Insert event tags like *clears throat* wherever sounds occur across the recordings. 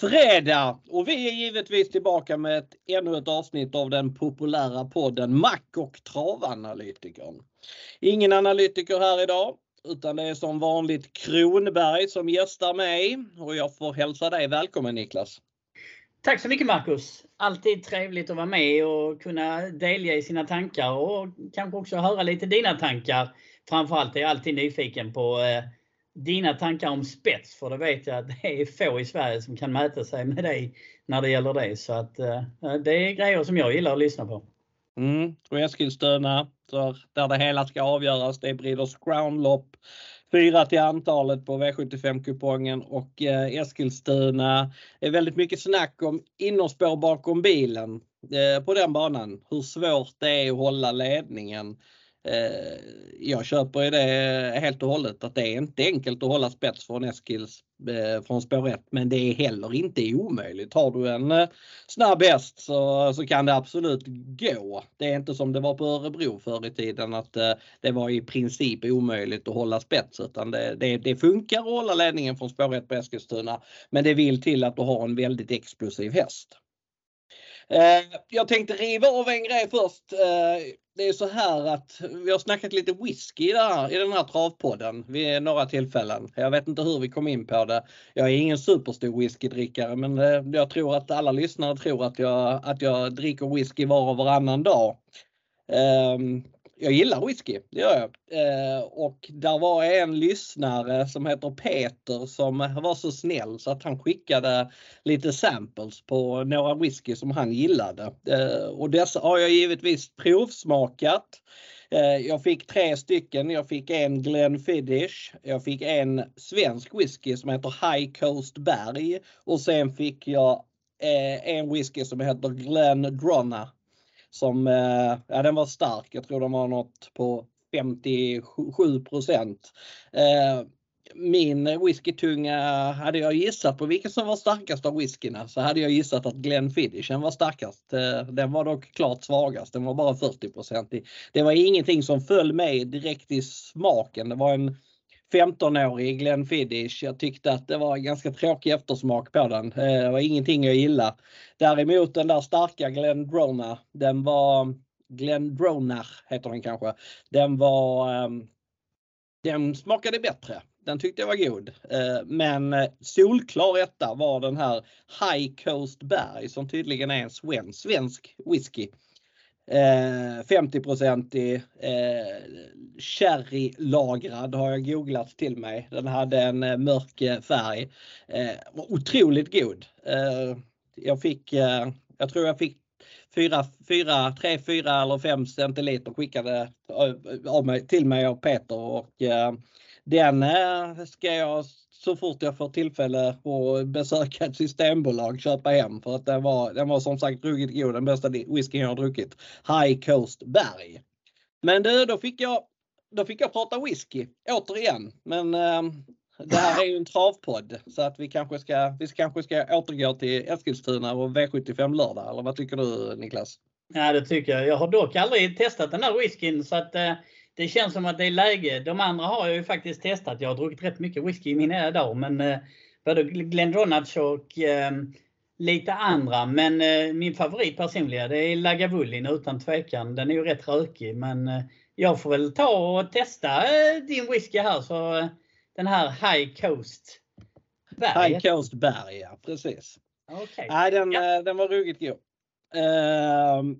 fredag och vi är givetvis tillbaka med ett, ännu ett avsnitt av den populära podden Mack och travanalytikern. Ingen analytiker här idag utan det är som vanligt Kronberg som gästar mig och jag får hälsa dig välkommen Niklas. Tack så mycket Marcus! Alltid trevligt att vara med och kunna delge i sina tankar och kanske också höra lite dina tankar. Framförallt är jag alltid nyfiken på eh, dina tankar om spets, för det vet jag att det är få i Sverige som kan mäta sig med dig när det gäller det. Så att eh, det är grejer som jag gillar att lyssna på. Mm. Och Eskilstuna, där det hela ska avgöras, det är Breeders Crown-lopp. Fyra till antalet på V75-kupongen och eh, Eskilstuna är väldigt mycket snack om innerspår bakom bilen eh, på den banan. Hur svårt det är att hålla ledningen. Eh, jag köper ju det eh, helt och hållet att det är inte enkelt att hålla spets från Eskils eh, från spår 1 men det är heller inte omöjligt. Har du en snabb häst så, så kan det absolut gå. Det är inte som det var på Örebro förr i tiden att det var i princip omöjligt att hålla spets utan det, det, det funkar att hålla ledningen från spår 1 på Eskilstuna men det vill till att du har en väldigt explosiv häst. Eh, jag tänkte riva av en grej först eh, det är så här att vi har snackat lite whisky där, i den här travpodden vid några tillfällen. Jag vet inte hur vi kom in på det. Jag är ingen superstor whiskydrickare men eh, jag tror att alla lyssnare tror att jag, att jag dricker whisky var och varannan dag. Ehm, jag gillar whisky, det gör jag. Eh, och där var en lyssnare som heter Peter som var så snäll så att han skickade lite samples på några whisky som han gillade. Eh, och dessa har jag givetvis provsmakat. Eh, jag fick tre stycken. Jag fick en Glenfiddich. Jag fick en svensk whisky som heter High Coast Berg och sen fick jag eh, en whisky som heter Glen Dronna som, eh, ja den var stark. Jag tror den var något på 57 procent. Eh, min whiskytunga, hade jag gissat på vilken som var starkast av whiskyna så hade jag gissat att Glenfiddichen var starkast. Eh, den var dock klart svagast, den var bara 40% Det var ingenting som föll mig direkt i smaken. Det var en 15-årig Glenfiddich. Jag tyckte att det var en ganska tråkig eftersmak på den. Eh, det var ingenting jag gillade. Däremot den där starka Glendrona, den var Glendronar heter den kanske. Den var ehm, den smakade bättre. Den tyckte jag var god. Eh, men eh, solklar etta var den här High Coast Berg som tydligen är en svensk whisky. 50-procentig eh, sherrylagrad eh, har jag googlat till mig. Den hade en eh, mörk eh, färg. Eh, otroligt god. Eh, jag fick, eh, jag tror jag fick 4, 4, 3, 4 eller 5 centiliter skickade av mig, till mig av Peter och eh, den eh, ska jag så fort jag får tillfälle att besöka ett systembolag köpa hem för att den var, den var som sagt ruggigt god. Den bästa whiskyn jag har druckit. High Coast Berg. Men du, då fick jag, då fick jag prata whisky återigen. Men eh, det här är ju en travpodd så att vi kanske ska, vi kanske ska återgå till Eskilstuna och V75 lördag. Eller vad tycker du Niklas? Ja det tycker jag. Jag har dock aldrig testat den här whiskyn så att eh, det känns som att det är läge. De andra har jag ju faktiskt testat. Jag har druckit rätt mycket whisky i mina dagar. Men eh, både Glendronach och eh, lite andra. Men eh, min favorit personliga det är Lagavulin utan tvekan. Den är ju rätt rökig. Men eh, jag får väl ta och testa eh, din whisky här. Så eh, Den här High Coast Berg. High Coast Berg, ja precis. Okay. Nej, den, ja. Eh, den var ruggigt god. Uh,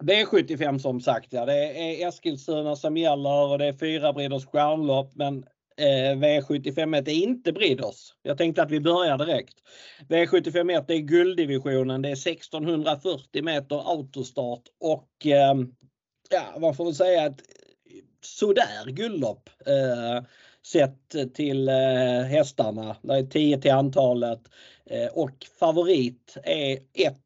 V75 som sagt, ja, det är Eskilstuna som gäller och det är fyra Breeders stjärnlopp, Men eh, V75 är inte Breeders. Jag tänkte att vi börjar direkt. V75 är gulddivisionen. Det är 1640 meter autostart och eh, ja, man får väl säga ett sådär guldlopp. Eh, sett till eh, hästarna. Det är 10 till antalet eh, och favorit är 1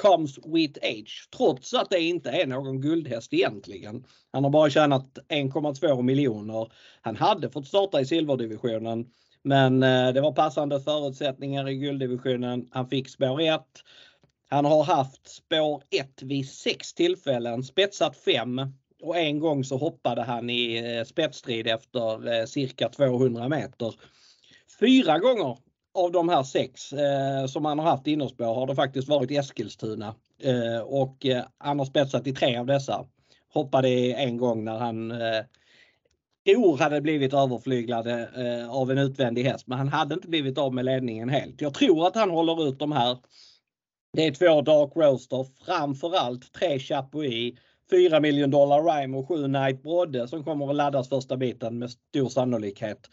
comes with age. Trots att det inte är någon guldhäst egentligen. Han har bara tjänat 1,2 miljoner. Han hade fått starta i silverdivisionen. Men eh, det var passande förutsättningar i gulddivisionen. Han fick spår 1. Han har haft spår 1 vid sex tillfällen, spetsat 5 och en gång så hoppade han i eh, spetsstrid efter eh, cirka 200 meter. Fyra gånger av de här sex eh, som han har haft innerspår har det faktiskt varit Eskilstuna eh, och eh, han har spetsat i tre av dessa. Hoppade en gång när han eh, tror hade blivit överflyglade eh, av en utvändig häst men han hade inte blivit av med ledningen helt. Jag tror att han håller ut de här. Det är två Dark Roaster, framförallt tre Chapuis 4 miljoner dollar Rhyme och 7 Night Brodde som kommer att laddas första biten med stor sannolikhet.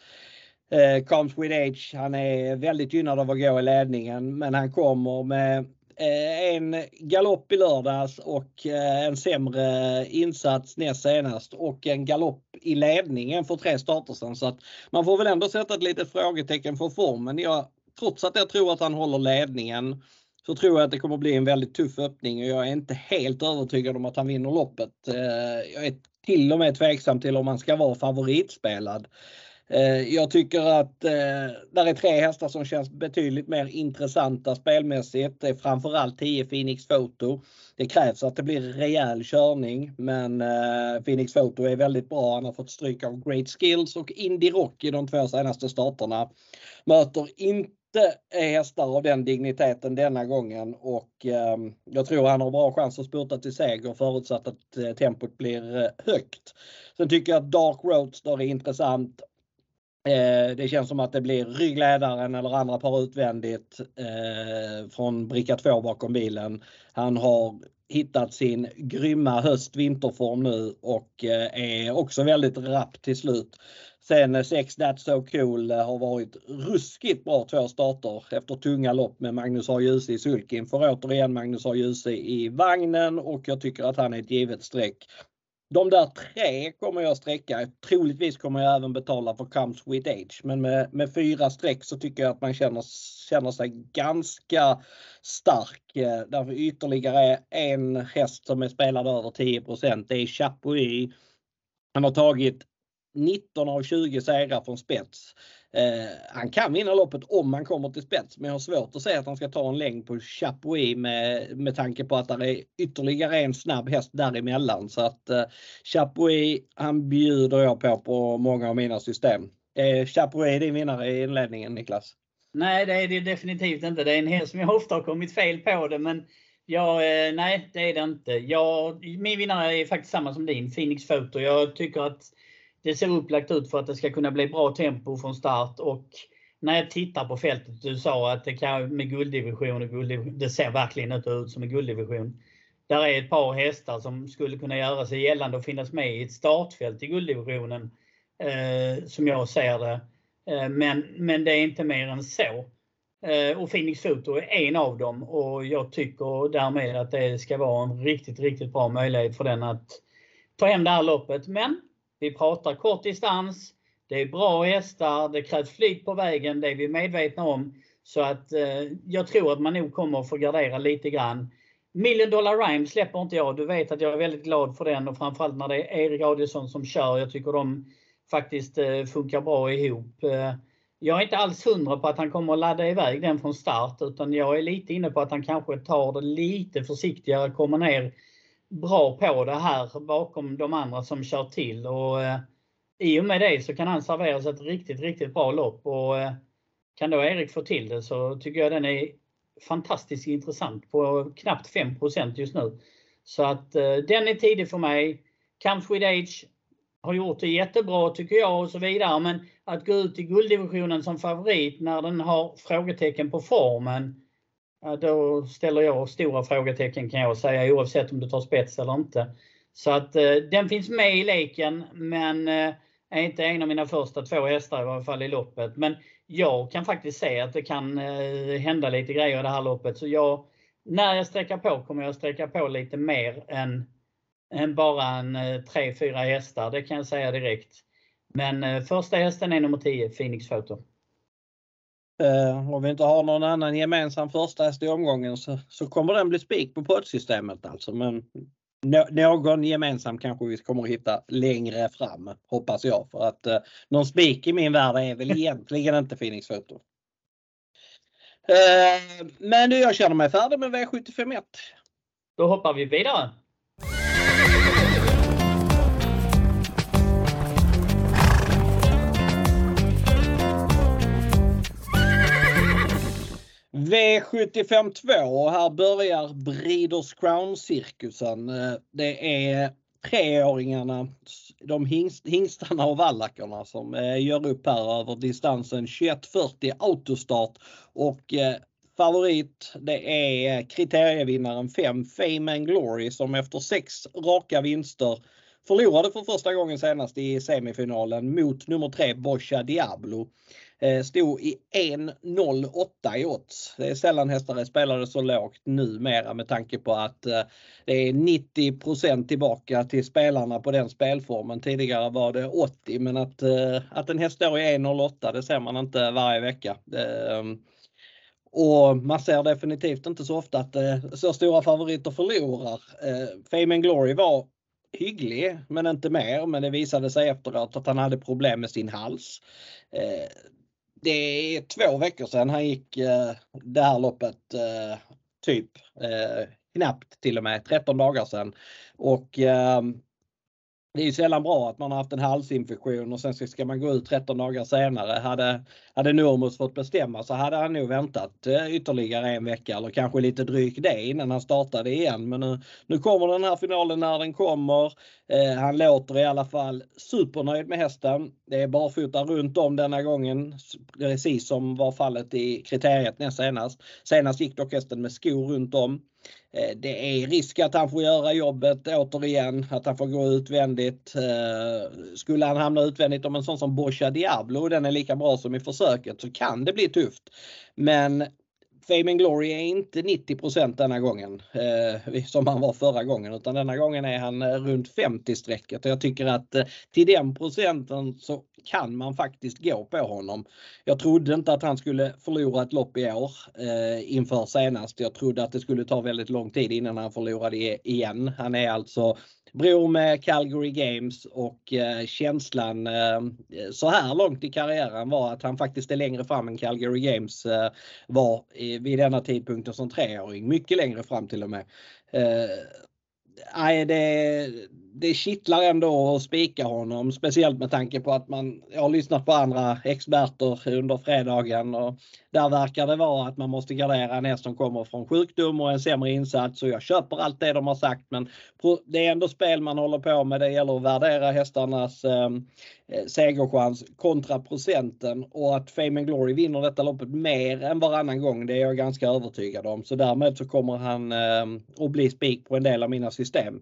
Eh, Comes with age, han är väldigt gynnad av att gå i ledningen men han kommer med eh, en galopp i lördags och eh, en sämre insats näst senast och en galopp i ledningen för tre starter sen. Så att man får väl ändå sätta ett litet frågetecken för formen. Jag, trots att jag tror att han håller ledningen så tror jag att det kommer bli en väldigt tuff öppning och jag är inte helt övertygad om att han vinner loppet. Eh, jag är till och med tveksam till om han ska vara favoritspelad. Eh, jag tycker att eh, där är tre hästar som känns betydligt mer intressanta spelmässigt. Det är framförallt 10 Phoenix Photo. Det krävs att det blir rejäl körning men eh, Phoenix Photo är väldigt bra. Han har fått stryk av Great Skills och Indy Rock i de två senaste starterna. Möter inte är hästar av den digniteten denna gången och eh, jag tror han har bra chans att spurta till seger förutsatt att eh, tempot blir eh, högt. Sen tycker jag att Dark Roadster är intressant. Eh, det känns som att det blir ryggledaren eller andra par utvändigt eh, från bricka 2 bakom bilen. Han har hittat sin grymma höst-vinterform nu och eh, är också väldigt rapp till slut. Sen eh, 6 That's So Cool eh, har varit ruskigt bra två starter efter tunga lopp med Magnus A. Djuse i sulkin. Får återigen Magnus A. Djuse i vagnen och jag tycker att han är ett givet streck. De där tre kommer jag sträcka. Troligtvis kommer jag även betala för Comes With Age. Men med, med fyra streck så tycker jag att man känner, känner sig ganska stark. Eh, Därför ytterligare en häst som är spelad över 10 Det är Chapuis. Han har tagit 19 av 20 segrar från spets. Eh, han kan vinna loppet om han kommer till spets men jag har svårt att säga att han ska ta en längd på Chapuis med, med tanke på att det är ytterligare en snabb häst däremellan. Så att eh, Chapuis han bjuder jag på på många av mina system. Eh, Chapuis din vinnare i inledningen Niklas? Nej det är det definitivt inte. Det är en häst som jag ofta har kommit fel på det men Ja, eh, nej det är det inte. Jag, min vinnare är faktiskt samma som din, Phoenix Photo. Jag tycker att det ser upplagt ut för att det ska kunna bli bra tempo från start och när jag tittar på fältet, du sa att det kan med gulddivision och gulddivision, det ser verkligen inte ut som en gulddivision. Där är ett par hästar som skulle kunna göra sig gällande och finnas med i ett startfält i gulddivisionen, eh, som jag ser det. Eh, men, men det är inte mer än så. Eh, och Phoenix Foto är en av dem och jag tycker därmed att det ska vara en riktigt, riktigt bra möjlighet för den att ta hem det här loppet. Men vi pratar kort distans. Det är bra hästar. Det krävs flyt på vägen. Det är vi medvetna om. Så att eh, jag tror att man nog kommer att få gardera lite grann. Million Dollar Rhyme släpper inte jag. Du vet att jag är väldigt glad för den och framförallt när det är Erik Adielsson som kör. Jag tycker de faktiskt eh, funkar bra ihop. Eh, jag är inte alls hundra på att han kommer att ladda iväg den från start utan jag är lite inne på att han kanske tar det lite försiktigare, kommer ner bra på det här bakom de andra som kör till. Och, eh, I och med det så kan han servera sig ett riktigt, riktigt bra lopp. Och, eh, kan då Erik få till det så tycker jag den är fantastiskt intressant på knappt 5% just nu. Så att eh, den är tidig för mig. Comes with age har gjort det jättebra tycker jag och så vidare. Men att gå ut i gulddivisionen som favorit när den har frågetecken på formen då ställer jag stora frågetecken kan jag säga oavsett om du tar spets eller inte. Så att eh, den finns med i leken men eh, är inte en av mina första två hästar i varje fall i loppet. Men jag kan faktiskt se att det kan eh, hända lite grejer i det här loppet. Så jag, när jag sträcker på kommer jag sträcka på lite mer än, än bara en eh, 3-4 hästar. Det kan jag säga direkt. Men eh, första hästen är nummer 10, Phoenix Photo. Uh, om vi inte har någon annan gemensam första häst i omgången så, så kommer den bli spik på poddsystemet alltså. Men no, någon gemensam kanske vi kommer att hitta längre fram hoppas jag. För att uh, någon spik i min värld är väl egentligen inte Phoenix Photo. Uh, eh, men jag känner mig färdig med V751. Då hoppar vi vidare. V75 2 och här börjar Breeders Crown-cirkusen. Eh, det är treåringarna, de hingst, hingstarna och vallackarna som eh, gör upp här över distansen 21.40 autostart och eh, favorit det är kriterievinnaren 5 Fame and Glory som efter sex raka vinster förlorade för första gången senast i semifinalen mot nummer 3 Boscia Diablo. Eh, stod i 1.08 i odds. Det är sällan hästar spelade så lågt numera med tanke på att eh, det är 90% tillbaka till spelarna på den spelformen. Tidigare var det 80 men att, eh, att en häst står i 1.08 det ser man inte varje vecka. Ehm, och man ser definitivt inte så ofta att så stora favoriter förlorar. Fame and Glory var hygglig men inte mer. Men det visade sig efteråt att han hade problem med sin hals det är två veckor sedan han gick eh, det här loppet. Eh, typ eh, knappt till och med 13 dagar sedan. Och ehm, det är ju sällan bra att man har haft en halsinfektion och sen ska man gå ut 13 dagar senare. Hade, hade Nurmos fått bestämma så hade han nog väntat eh, ytterligare en vecka eller kanske lite drygt det innan han startade igen. Men nu, nu kommer den här finalen när den kommer. Eh, han låter i alla fall supernöjd med hästen. Det är barfota runt om denna gången, precis som var fallet i kriteriet näst senast. Senast gick dock hästen med skor runt om. Eh, det är risk att han får göra jobbet återigen, att han får gå utvändigt. Eh, skulle han hamna utvändigt om en sån som Boscha Diablo, den är lika bra som i försöket, så kan det bli tufft. Men Fame and Glory är inte 90% denna gången eh, som han var förra gången utan denna gången är han eh, runt 50 strecket och jag tycker att eh, till den procenten så kan man faktiskt gå på honom. Jag trodde inte att han skulle förlora ett lopp i år eh, inför senast. Jag trodde att det skulle ta väldigt lång tid innan han förlorade igen. Han är alltså bror med Calgary Games och eh, känslan eh, så här långt i karriären var att han faktiskt är längre fram än Calgary Games eh, var vid denna tidpunkten som treåring. Mycket längre fram till och med. Nej, det, det kittlar ändå att spika honom, speciellt med tanke på att man, jag har lyssnat på andra experter under fredagen och där verkar det vara att man måste gardera en häst som kommer från sjukdom och en sämre insats och jag köper allt det de har sagt men det är ändå spel man håller på med. Det gäller att värdera hästarnas ehm, eh, segerchans kontra procenten och att Fame and Glory vinner detta loppet mer än varannan gång det är jag ganska övertygad om. Så därmed så kommer han eh, att bli spik på en del av mina system.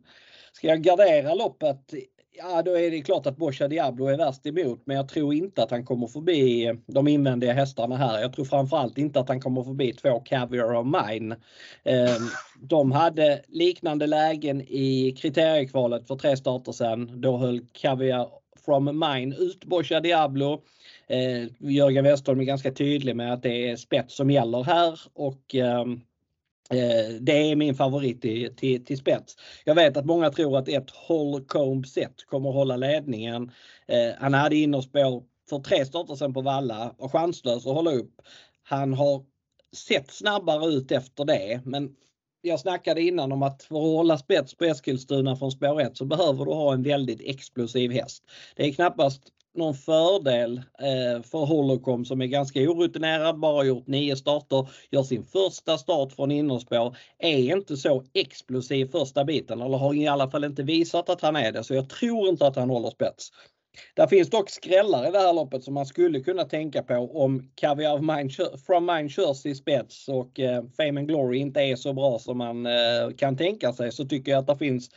Ska jag gardera loppet? Ja, då är det klart att Boscha Diablo är värst emot, men jag tror inte att han kommer förbi eh, de invändiga hästarna här. Jag tror framförallt inte att han kommer förbi två Caviar of Mine. Ehm, de hade liknande lägen i kriteriekvalet för tre starter sedan. Då höll Caviar from Mine ut Boscha Diablo. Ehm, Jörgen Westholm är ganska tydlig med att det är spets som gäller här och ehm, Eh, det är min favorit till, till, till, spets. Jag vet att många tror att ett Holcomb set kommer att hålla ledningen. Eh, han hade innerspår för tre starter sen på Valla och chanslös att hålla upp. Han har sett snabbare ut efter det men jag snackade innan om att för att hålla spets på Eskilstuna från spår 1 så behöver du ha en väldigt explosiv häst. Det är knappast någon fördel eh, för Holocom som är ganska orutinerad, bara gjort nio starter, gör sin första start från innerspår, är inte så explosiv första biten eller har i alla fall inte visat att han är det så jag tror inte att han håller spets. Där finns dock skrällar i det här loppet som man skulle kunna tänka på om Caviar Mine, from Mine körs i spets och eh, Fame and Glory inte är så bra som man eh, kan tänka sig så tycker jag att det finns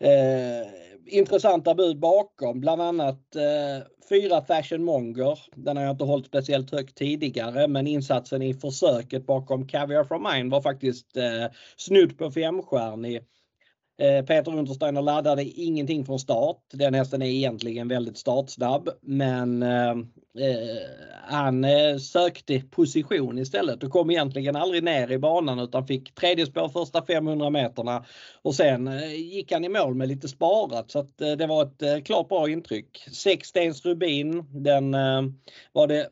eh, intressanta bud bakom, bland annat eh, fyra Fashion Monger. Den har jag inte hållit speciellt högt tidigare men insatsen i försöket bakom Caviar from Mine var faktiskt eh, snudd på femstjärnig. Eh, Peter Untersteiner laddade ingenting från start. Den hästen är egentligen väldigt startsnabb men eh, eh han eh, sökte position istället och kom egentligen aldrig ner i banan utan fick tredje spår första 500 meterna och sen eh, gick han i mål med lite sparat så att eh, det var ett klart bra intryck. Sex Stens Rubin, den var det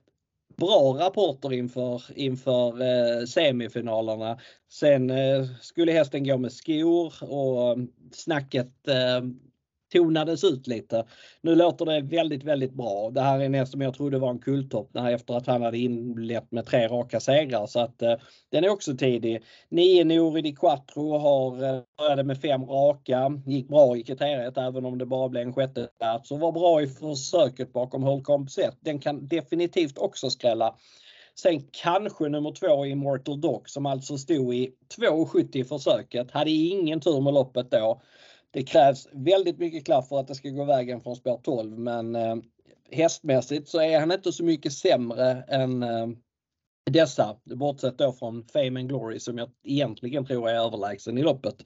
bra rapporter inför, inför eh, semifinalerna. Sen eh, skulle hästen gå med skor och eh, snacket eh, tonades ut lite. Nu låter det väldigt, väldigt bra. Det här är en som jag trodde var en kulltopp efter att han hade inlett med tre raka segrar så att eh, den är också tidig. Nio Nori di Quattro har eh, började med fem raka, gick bra i kriteriet även om det bara blev en sjätte plats och var bra i försöket bakom Holcomb Set. Den kan definitivt också skrälla. Sen kanske nummer två Immortal Dock som alltså stod i 2,70 i försöket. Hade ingen tur med loppet då. Det krävs väldigt mycket klaff för att det ska gå vägen från spår 12 men eh, hästmässigt så är han inte så mycket sämre än eh, dessa. Bortsett då från Fame and Glory som jag egentligen tror är överlägsen i loppet.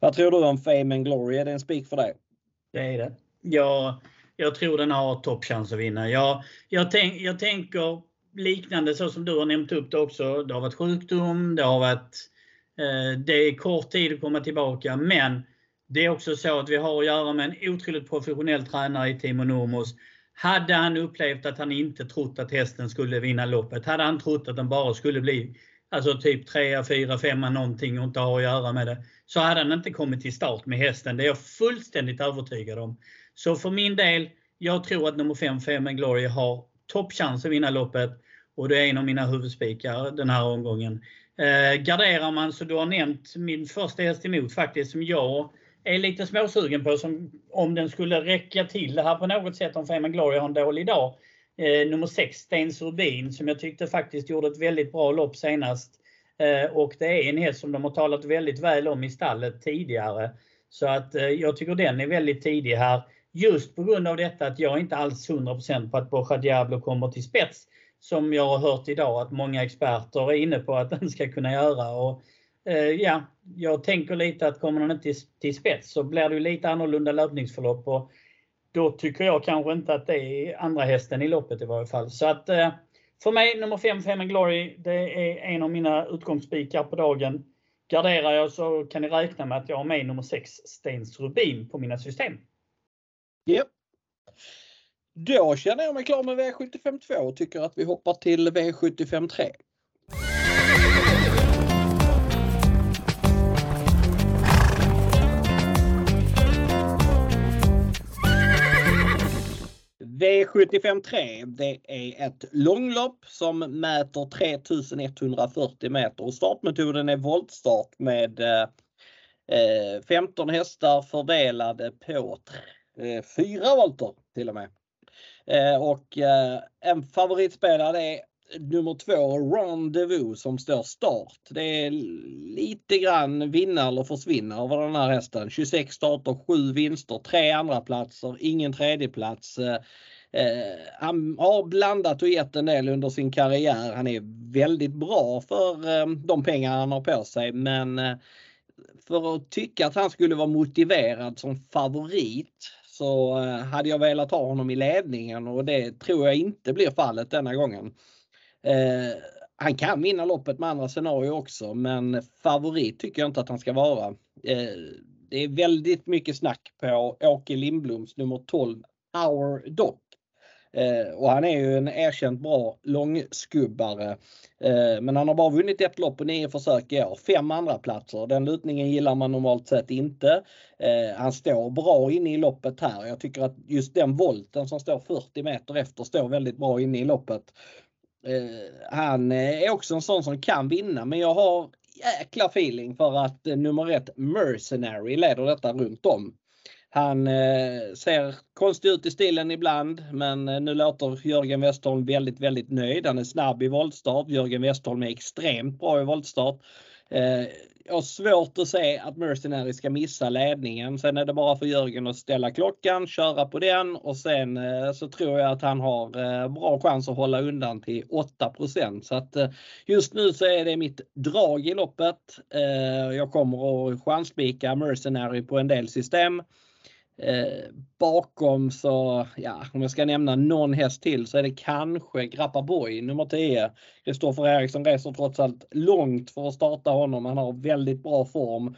Vad tror du om Fame and Glory? Är det en spik för dig? Det är det. Jag, jag tror den har toppchans att vinna. Jag, jag, tänk, jag tänker liknande så som du har nämnt upp det också. Det har varit sjukdom, det har varit eh, det är kort tid att komma tillbaka men det är också så att vi har att göra med en otroligt professionell tränare i Timo Normos. Hade han upplevt att han inte trott att hästen skulle vinna loppet, hade han trott att den bara skulle bli alltså typ 3, 4, 5 någonting och inte ha att göra med det, så hade han inte kommit till start med hästen. Det är jag fullständigt övertygad om. Så för min del, jag tror att nummer 5, Fame Glory har toppchans att vinna loppet och det är en av mina huvudspikar den här omgången. Eh, garderar man så du har nämnt min första häst emot faktiskt som jag är lite småsugen på som om den skulle räcka till det här på något sätt om Fame Glory har en dålig dag. Eh, nummer 6 Stens Urbin, som jag tyckte faktiskt gjorde ett väldigt bra lopp senast. Eh, och det är en häst som de har talat väldigt väl om i stallet tidigare. Så att eh, jag tycker den är väldigt tidig här. Just på grund av detta att jag inte alls 100% på att Borja Diablo kommer till spets. Som jag har hört idag att många experter är inne på att den ska kunna göra. Och Eh, ja, jag tänker lite att kommer han inte till, till spets så blir det lite annorlunda löpningsförlopp. Och då tycker jag kanske inte att det är andra hästen i loppet i varje fall. Så att eh, för mig nummer 5, Fem Glory, det är en av mina utgångsspikar på dagen. Garderar jag så kan ni räkna med att jag har med nummer 6, Stens Rubin, på mina system. Yep. Då känner jag mig klar med V752 och tycker att vi hoppar till V753. V753 det är ett långlopp som mäter 3140 meter och startmetoden är voltstart med eh, 15 hästar fördelade på eh, fyra volter till och med. Eh, och eh, en favoritspelare är nummer två Rendezvous som står start. Det är lite grann vinna eller försvinna över den här hästen. 26 starter, 7 vinster, 3 andra platser, ingen tredjeplats. Eh, eh, han har blandat och gett en del under sin karriär. Han är väldigt bra för eh, de pengar han har på sig men eh, för att tycka att han skulle vara motiverad som favorit så eh, hade jag velat ha honom i ledningen och det tror jag inte blir fallet denna gången. Eh, han kan vinna loppet med andra scenarier också men favorit tycker jag inte att han ska vara. Eh, det är väldigt mycket snack på Åke Lindbloms nummer 12 Our Dock. Eh, och han är ju en erkänt bra långskubbare. Eh, men han har bara vunnit ett lopp på nio försök i år. Fem andra platser. Den lutningen gillar man normalt sett inte. Eh, han står bra inne i loppet här. Jag tycker att just den volten som står 40 meter efter står väldigt bra inne i loppet. Eh, han eh, är också en sån som kan vinna men jag har jäkla feeling för att eh, nummer ett Mercenary leder detta runt om. Han ser konstig ut i stilen ibland men nu låter Jörgen Westholm väldigt, väldigt nöjd. Han är snabb i voltstart. Jörgen Westholm är extremt bra i voltstart. Eh, jag har svårt att se att Mercenary ska missa ledningen. Sen är det bara för Jörgen att ställa klockan, köra på den och sen eh, så tror jag att han har eh, bra chans att hålla undan till 8 Så att just nu så är det mitt drag i loppet. Jag kommer att chansspika Mercenary på en del system. Eh, bakom så, ja, om jag ska nämna någon häst till så är det kanske Grappa Boy nummer 10. Kristoffer Eriksson reser trots allt långt för att starta honom. Han har väldigt bra form.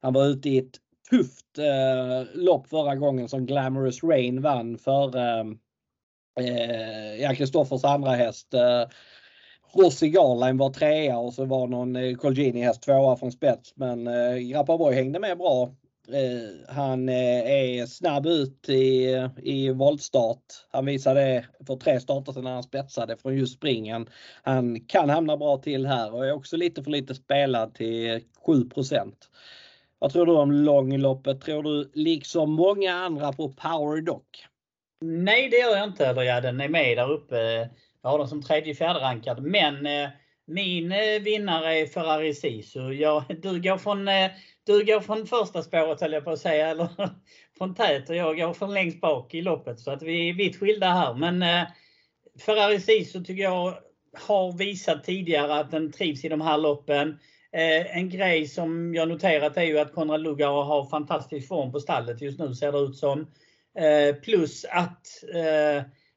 Han var ute i ett tufft eh, lopp förra gången som Glamorous Rain vann för eh, eh ja, Kristoffers andra häst. Eh, Rossi Garline var trea och så var någon eh, Colgini häst tvåa från spets men eh, Grappa Boy hängde med bra Eh, han eh, är snabb ut i, i voltstart. Han visade det för tre starter sedan när han spetsade från just springen. Han kan hamna bra till här och är också lite för lite spelad till 7% Vad tror du om långloppet? Tror du liksom många andra på Power Dock? Nej, det gör jag inte. Eller ja, den är med där uppe. Jag har den som tredje, fjärde rankad. Men eh, min eh, vinnare är Ferrari Sisu. Jag, du, går från, eh, du går från första spåret höll jag på att säga, eller *laughs* från tät och jag går från längst bak i loppet. Så att vi är vitt skilda här. Men eh, Ferrari Sisu tycker jag har visat tidigare att den trivs i de här loppen. En grej som jag noterat är ju att Konrad Lugauer har fantastisk form på stallet just nu ser det ut som. Plus att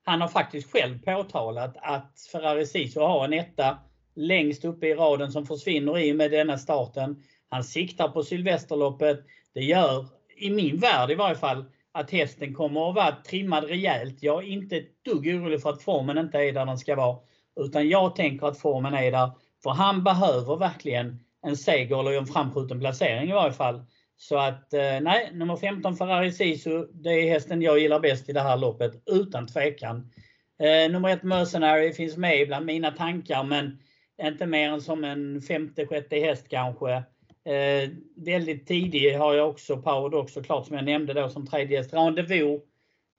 han har faktiskt själv påtalat att Ferrari Sisu har en etta längst uppe i raden som försvinner i och med denna starten. Han siktar på Sylvesterloppet. Det gör, i min värld i varje fall, att hästen kommer att vara trimmad rejält. Jag är inte ett dugg orolig för att formen inte är där den ska vara. Utan jag tänker att formen är där. För han behöver verkligen en seger eller en framskjuten placering i varje fall. Så att eh, nej, nummer 15 Ferrari Sisu, det är hästen jag gillar bäst i det här loppet utan tvekan. Eh, nummer 1 Mercenary finns med bland mina tankar men inte mer än som en femte, sjätte häst kanske. Eh, väldigt tidig har jag också Powered också såklart som jag nämnde då som tredje häst. Rendezvous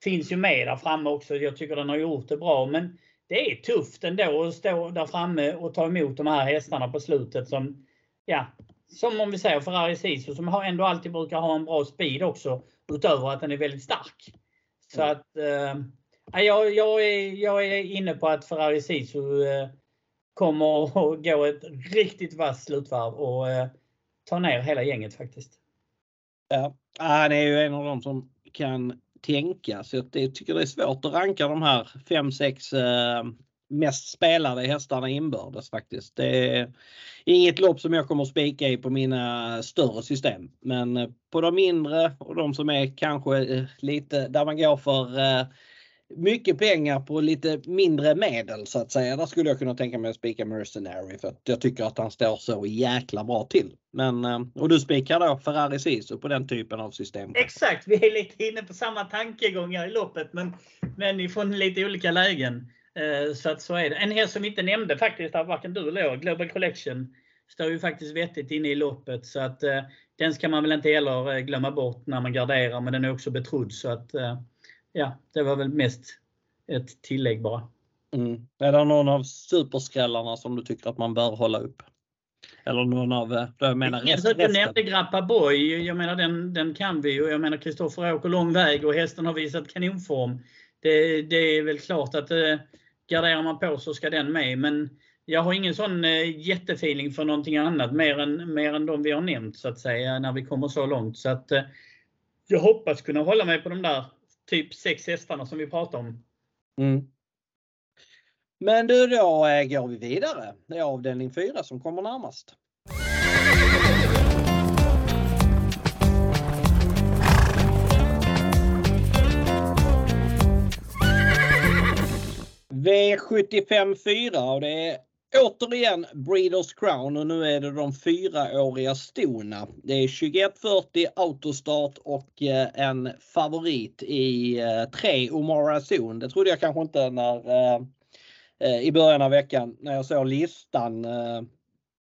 finns ju med där framme också. Jag tycker den har gjort det bra men det är tufft ändå att stå där framme och ta emot de här hästarna på slutet som, ja, som om vi säger Ferrari Sisu som ändå alltid brukar ha en bra speed också utöver att den är väldigt stark. Så mm. att eh, jag, jag, är, jag är inne på att Ferrari Sisu eh, kommer att *laughs* gå ett riktigt vasst slutvarv och eh, ta ner hela gänget faktiskt. Ja, ah, han är ju en av dem som kan tänka så jag tycker det är svårt att ranka de här 5-6 eh, mest spelade hästarna inbördes faktiskt. Det är inget lopp som jag kommer att spika i på mina större system. Men eh, på de mindre och de som är kanske eh, lite där man går för eh, mycket pengar på lite mindre medel så att säga. Där skulle jag kunna tänka mig att spika Mercenary för att jag tycker att han står så jäkla bra till. Men, eh, och du spikar då Ferrari Sisu på den typen av system? Exakt, vi är lite inne på samma tankegångar i loppet men, men ifrån lite olika lägen. Eh, så att så är det. En häst som vi inte nämnde faktiskt, av varken du eller jag, Global Collection, står ju faktiskt vettigt inne i loppet. Så att eh, den ska man väl inte heller glömma bort när man garderar, men den är också betrodd. Så att ja, det var väl mest ett tillägg bara. Mm. Är det någon av superskrällarna som du tycker att man bör hålla upp? Eller någon av, eh, jag menar resten? Jag nämnde Grappa Boy, jag menar den, den kan vi och jag menar Kristoffer åker lång väg och hästen har visat kanonform. Det, det är väl klart att eh, garderar man på så ska den med men jag har ingen sån eh, jättefeeling för någonting annat mer än, mer än de vi har nämnt så att säga när vi kommer så långt. Så att, eh, jag hoppas kunna hålla mig på de där typ sex hästarna som vi pratade om. Mm. Men du, då eh, går vi vidare. Det är avdelning 4 som kommer närmast. V75 4 och det är återigen Breeders Crown och nu är det de fyraåriga stona. Det är 2140 autostart och eh, en favorit i eh, 3 Omara Zon. Det trodde jag kanske inte när eh, i början av veckan när jag såg listan.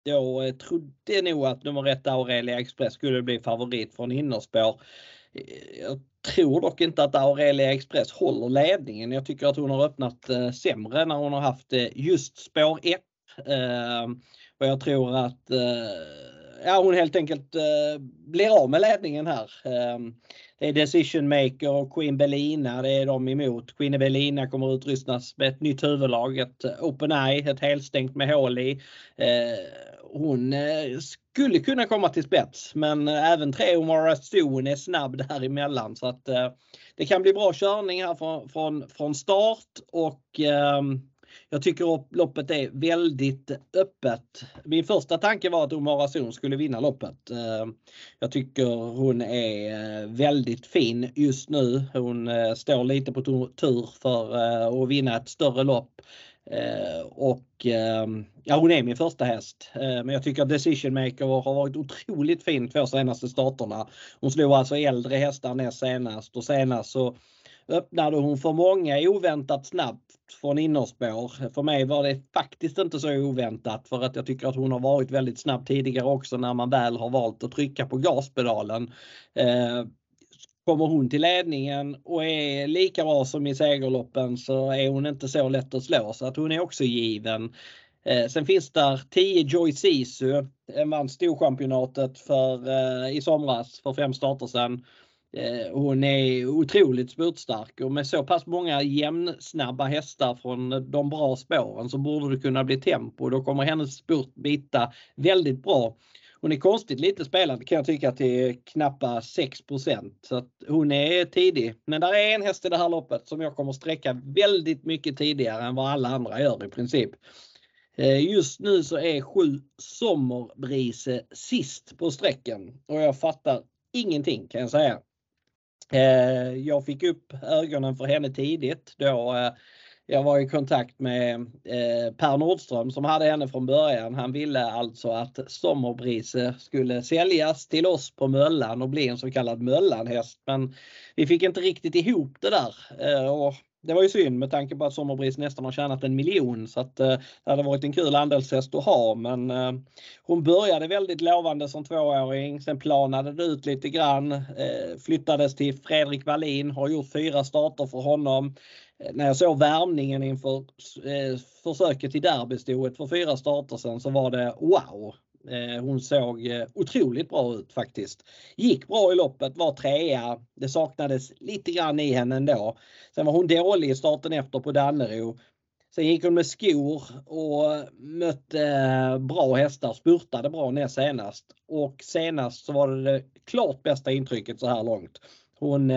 Då trodde jag nog att nummer ett Aurelia Express skulle bli favorit från innerspår. Jag tror dock inte att Aurelia Express håller ledningen. Jag tycker att hon har öppnat sämre när hon har haft just spår 1 Ehm, och jag tror att eh, ja, hon helt enkelt eh, blir av med ledningen här. Ehm, det är Decision Maker och Queen Belina, det är de emot. Queen Belina kommer utrustas med ett nytt huvudlag, ett Open Eye, ett helstängt med hål i. Ehm, hon eh, skulle kunna komma till spets men eh, även tre Omara Stone är snabb däremellan så att eh, det kan bli bra körning här från, från, från start och jag tycker loppet är väldigt öppet. Min första tanke var att Omar Zon skulle vinna loppet. Eh, jag tycker hon är eh, väldigt fin just nu. Hon eh, står lite på tur för att vinna ett större lopp. Och ehm, ja, hon är min första häst. Men jag tycker att Decision Maker har varit otroligt fin två senaste starterna. Hon slog alltså äldre hästar näst senast och senast så öppnade hon för många oväntat snabbt från innerspår. För mig var det faktiskt inte så oväntat för att jag tycker att hon har varit väldigt snabb tidigare också när man väl har valt att trycka på gaspedalen. Eh, kommer hon till ledningen och är lika bra som i segerloppen så är hon inte så lätt att slå så att hon är också given. Eh, sen finns där 10 Joy Sisu, vann storchampionatet för, eh, i somras för fem starter sedan. Eh, hon är otroligt spurtstark och med så pass många jämnsnabba hästar från de bra spåren så borde det kunna bli tempo. Då kommer hennes spurt bita väldigt bra. Hon är konstigt lite spelad kan jag tycka till knappa 6% så att hon är tidig. Men där är en häst i det här loppet som jag kommer sträcka väldigt mycket tidigare än vad alla andra gör i princip. Eh, just nu så är sju Sommerbrise sist på sträcken och jag fattar ingenting kan jag säga. Eh, jag fick upp ögonen för henne tidigt då eh, jag var i kontakt med eh, Per Nordström som hade henne från början. Han ville alltså att Sommerbrise eh, skulle säljas till oss på Möllan och bli en så kallad Möllanhäst. Men vi fick inte riktigt ihop det där. Eh, och det var ju synd med tanke på att Sommerbris nästan har tjänat en miljon så att eh, det hade varit en kul andelshäst att ha men eh, hon började väldigt lovande som tvååring. Sen planade det ut lite grann. Eh, flyttades till Fredrik Wallin, har gjort fyra starter för honom. Eh, när jag såg värmningen inför eh, försöket i derbystoet för fyra starter sen så var det wow! Eh, hon såg eh, otroligt bra ut faktiskt. Gick bra i loppet, var trea. Det saknades lite grann i henne ändå. Sen var hon dålig i starten efter på Dannero. Sen gick hon med skor och mötte eh, bra hästar, spurtade bra näst senast. Och senast så var det det klart bästa intrycket så här långt. Hon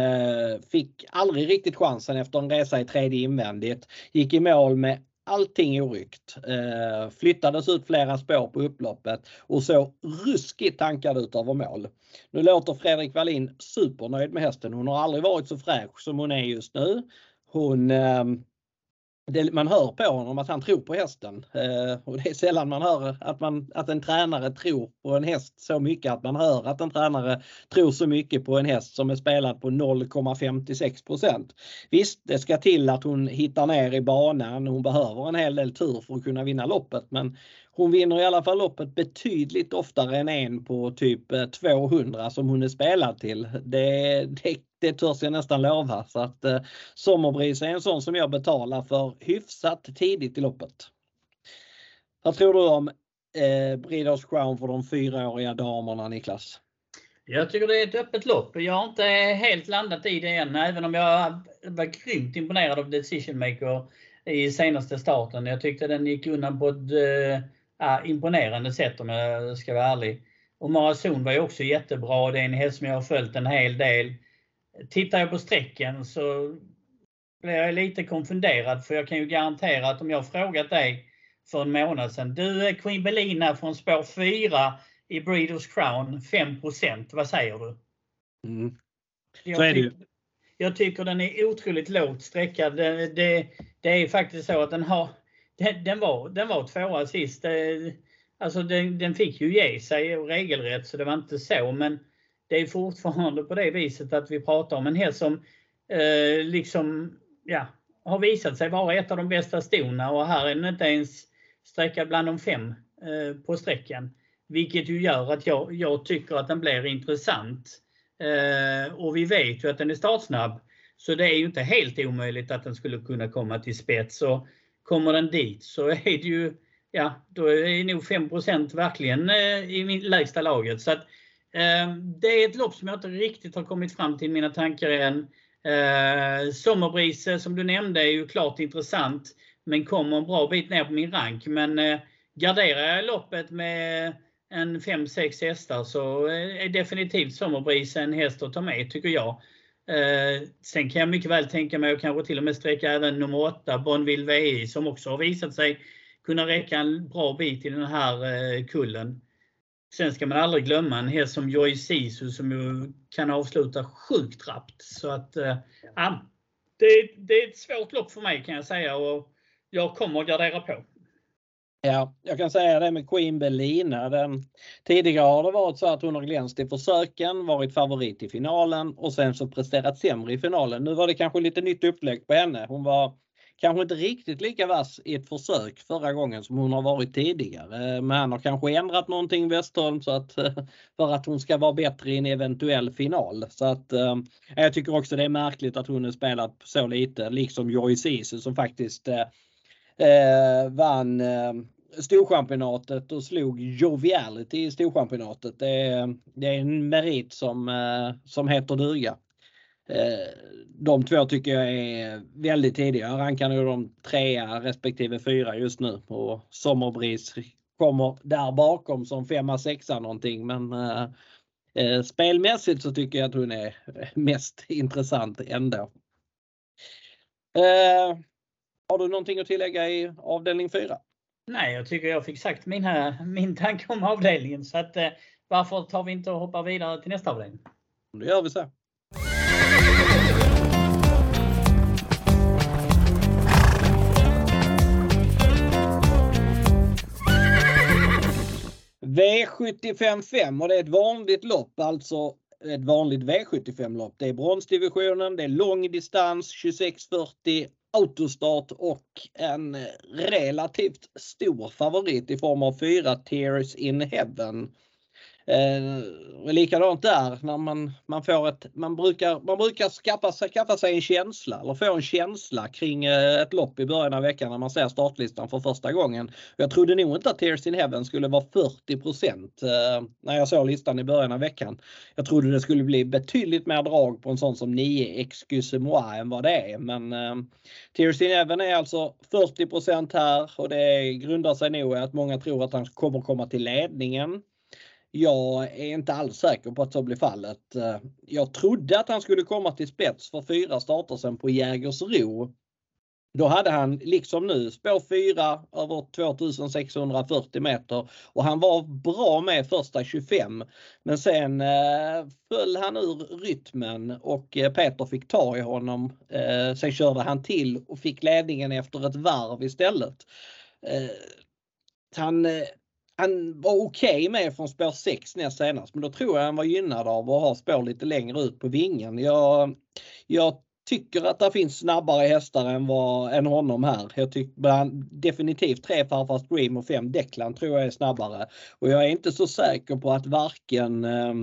fick aldrig riktigt chansen efter en resa i tredje invändigt. Gick i mål med allting oryckt. Eh, flyttades ut flera spår på upploppet och så ruskigt tankad ut över mål. Nu låter Fredrik Wallin supernöjd med hästen. Hon har aldrig varit så fräsch som hon är just nu. Hon eh, det, man hör på honom att han tror på hästen. Eh, och det är sällan man hör att, man, att en tränare tror på en häst så mycket att man hör att en tränare tror så mycket på en häst som är spelad på 0,56% Visst, det ska till att hon hittar ner i banan. Hon behöver en hel del tur för att kunna vinna loppet men hon vinner i alla fall loppet betydligt oftare än en på typ eh, 200 som hon är spelad till. Det, det, det törs jag nästan lova. Så att eh, Sommerbris är en sån som jag betalar för hyfsat tidigt i loppet. Vad tror du om eh, Breeders Crown för de fyraåriga damerna Niklas? Jag tycker det är ett öppet lopp. Jag har inte helt landat i det än, även om jag var grymt imponerad av Decision Maker i senaste starten. Jag tyckte den gick undan på ett äh, imponerande sätt om jag ska vara ärlig. Och Marazon var ju också jättebra. Det är en häst som jag har följt en hel del. Tittar jag på strecken så blir jag lite konfunderad för jag kan ju garantera att om jag frågat dig för en månad sedan. Du är Queen Belina från spår 4 i Breeders Crown 5% Vad säger du? Mm. Så är det ju. Jag tycker den är otroligt lågt sträckad. Det, det, det är faktiskt så att den har den, den, var, den var tvåa sist. Alltså den, den fick ju ge sig regelrätt så det var inte så men det är fortfarande på det viset att vi pratar om en häst som eh, liksom ja, har visat sig vara ett av de bästa stona och här är den inte ens sträckad bland de fem eh, på sträckan. Vilket ju gör att jag, jag tycker att den blir intressant. Eh, och vi vet ju att den är startsnabb. Så det är ju inte helt omöjligt att den skulle kunna komma till spets. Och kommer den dit så är det ju, ja, då är nog 5% verkligen eh, i lägsta laget. Så att, eh, Ehm, det är ett lopp som jag inte riktigt har kommit fram till mina tankar än. Ehm, Sommarbrise Sommerbrise som du nämnde är ju klart intressant, men kommer en bra bit ner på min rank. Men eh, garderar jag loppet med en 5-6 hästar så eh, är definitivt Sommarbrise en häst att ta med tycker jag. Eh, sen kan jag mycket väl tänka mig att kanske till och med sträcka även nummer 8, Bonville VI, som också har visat sig kunna räcka en bra bit i den här eh, kullen. Sen ska man aldrig glömma en häst som Joy Sisu som ju kan avsluta sjukt rappt. Så att, eh, ja, det, det, är ett svårt lopp för mig kan jag säga. Och jag kommer att gardera på. Ja, jag kan säga det med Queen Belina. Den, tidigare har det varit så att hon har glänst i försöken, varit favorit i finalen och sen så presterat sämre i finalen. Nu var det kanske lite nytt upplägg på henne. Hon var kanske inte riktigt lika vass i ett försök förra gången som hon har varit tidigare. Eh, men han har kanske ändrat någonting Westholm så att eh, för att hon ska vara bättre i en eventuell final. Så att eh, jag tycker också det är märkligt att hon har spelat så lite, liksom Joy Ceesay som faktiskt eh, vann eh, Storchampionatet och slog Joviality i Storchampionatet. Det är, det är en merit som, eh, som heter duga. Eh, de två tycker jag är väldigt tidiga. Jag rankar nog de trea respektive fyra just nu och Sommerbris kommer där bakom som femma, sexa någonting. Men eh, eh, spelmässigt så tycker jag att hon är *laughs* mest intressant ändå. Eh, har du någonting att tillägga i avdelning 4? Nej, jag tycker jag fick sagt mina, min tanke om avdelningen. Så att, eh, varför tar vi inte och hoppar vidare till nästa avdelning? Då gör vi så. V75 och det är ett vanligt lopp, alltså ett vanligt V75-lopp. Det är bronsdivisionen, det är lång distans 2640 autostart och en relativt stor favorit i form av fyra Tears in Heaven. Eh, likadant där när man, man får ett, man brukar, man brukar skaffa, sig, skaffa sig en känsla eller få en känsla kring eh, ett lopp i början av veckan när man ser startlistan för första gången. Jag trodde nog inte att Tears in Heaven skulle vara 40 eh, när jag såg listan i början av veckan. Jag trodde det skulle bli betydligt mer drag på en sån som 9 Excuse moi än vad det är. Men eh, Tears in Heaven är alltså 40 här och det grundar sig nog i att många tror att han kommer komma till ledningen. Jag är inte alls säker på att så blir fallet. Eh, jag trodde att han skulle komma till spets för fyra starter sen på Jägersro. Då hade han liksom nu spår 4 över 2640 meter och han var bra med första 25. Men sen eh, föll han ur rytmen och eh, Peter fick ta i honom. Eh, sen körde han till och fick ledningen efter ett varv istället. Eh, han eh, han var okej okay med från spår 6 näst senast men då tror jag han var gynnad av att ha spår lite längre ut på vingen. Jag, jag tycker att det finns snabbare hästar än, vad, än honom här. Jag tycker definitivt tre Farfars Dream och fem Declan tror jag är snabbare. Och jag är inte så säker på att varken eh,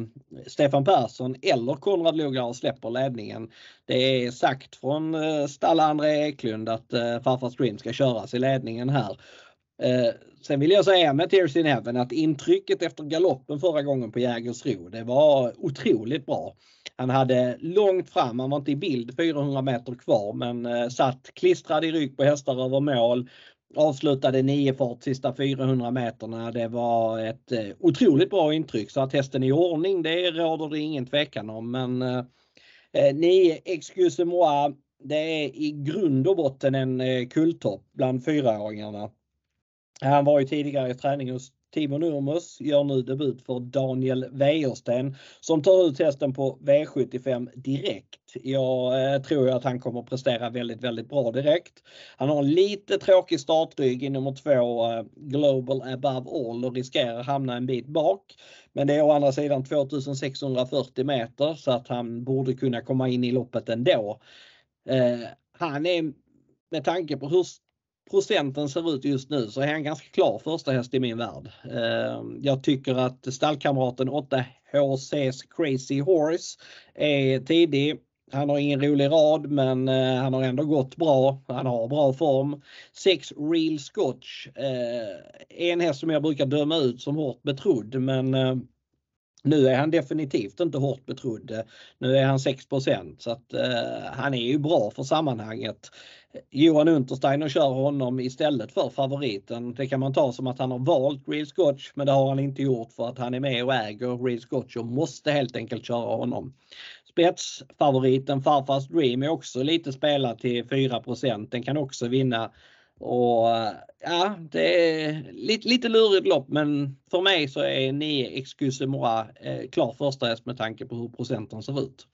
Stefan Persson eller Konrad Lugauer släpper ledningen. Det är sagt från eh, Stalla André Eklund att eh, Farfars Dream ska köras i ledningen här. Eh, sen vill jag säga med Tears in Heaven att intrycket efter galoppen förra gången på Jägersro, det var otroligt bra. Han hade långt fram, han var inte i bild 400 meter kvar men eh, satt klistrad i rygg på hästar över mål. Avslutade 9 fart sista 400 meterna. Det var ett eh, otroligt bra intryck så att hästen är i ordning det råder det ingen tvekan om men eh, eh 9 Excuse Moi det är i grund och botten en eh, kulltopp bland fyraåringarna. Han var ju tidigare i träning hos Timo Nurmos, gör nu debut för Daniel Wäjersten som tar ut hästen på V75 direkt. Jag eh, tror att han kommer prestera väldigt, väldigt bra direkt. Han har en lite tråkig startrygg i nummer två eh, Global Above All och riskerar hamna en bit bak. Men det är å andra sidan 2640 meter så att han borde kunna komma in i loppet ändå. Eh, han är med tanke på hur procenten ser ut just nu så är han ganska klar första häst i min värld. Eh, jag tycker att stallkamraten 8 HC's Crazy Horse är tidig. Han har ingen rolig rad men eh, han har ändå gått bra. Han har bra form. 6 Real Scotch. Eh, en häst som jag brukar döma ut som hårt betrodd men nu är han definitivt inte hårt betrodd. Nu är han 6% så att eh, han är ju bra för sammanhanget. Johan Untersteiner kör honom istället för favoriten. Det kan man ta som att han har valt Real Scotch men det har han inte gjort för att han är med och äger Real Scotch och måste helt enkelt köra honom. Spetsfavoriten Farfars Dream är också lite spelad till 4% Den kan också vinna och ja, det är lite, lite lurigt lopp men för mig så är 9 Excuse Moi eh, klar första häst med tanke på hur procenten ser ut.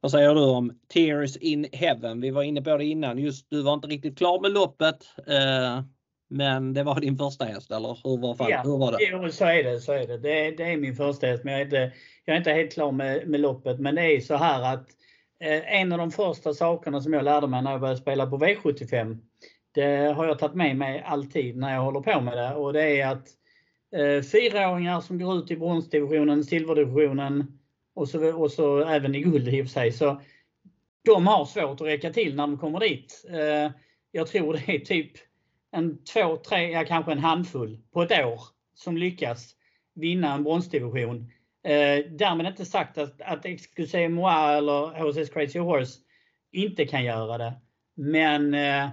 Vad säger du om Tears in Heaven? Vi var inne på det innan. Just du var inte riktigt klar med loppet. Eh, men det var din första häst eller hur var, fall, ja, hur var det? Jo, så är det. Så är det. Det, det är min första häst men jag är inte, jag är inte helt klar med, med loppet. Men det är så här att eh, en av de första sakerna som jag lärde mig när jag började spela på V75 det har jag tagit med mig alltid när jag håller på med det och det är att eh, fyraåringar som går ut i bronsdivisionen, silverdivisionen och så, och så även i guld i och för sig. Så de har svårt att räcka till när de kommer dit. Eh, jag tror det är typ en två, tre, ja kanske en handfull på ett år som lyckas vinna en bronsdivision. Eh, därmed inte sagt att, att Excuse Moi eller HSS Crazy Horse inte kan göra det. Men eh,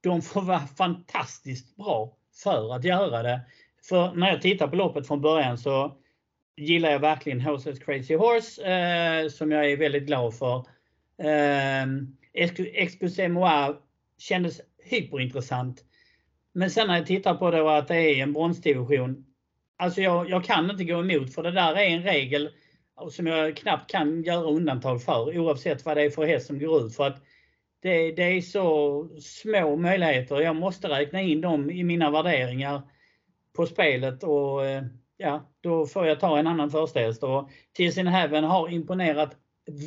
de får vara fantastiskt bra för att göra det. För när jag tittar på loppet från början så gillar jag verkligen HSS Crazy Horse eh, som jag är väldigt glad för. Eh, Excuse Moi kändes hyperintressant. Men sen när jag tittar på det och att det är en bronsdivision. Alltså jag, jag kan inte gå emot för det där är en regel som jag knappt kan göra undantag för oavsett vad det är för häst som går ut. För att det, det, är så små möjligheter. Jag måste räkna in dem i mina värderingar på spelet och eh, ja, då får jag ta en annan förstehäst. Och Tears in Heaven har imponerat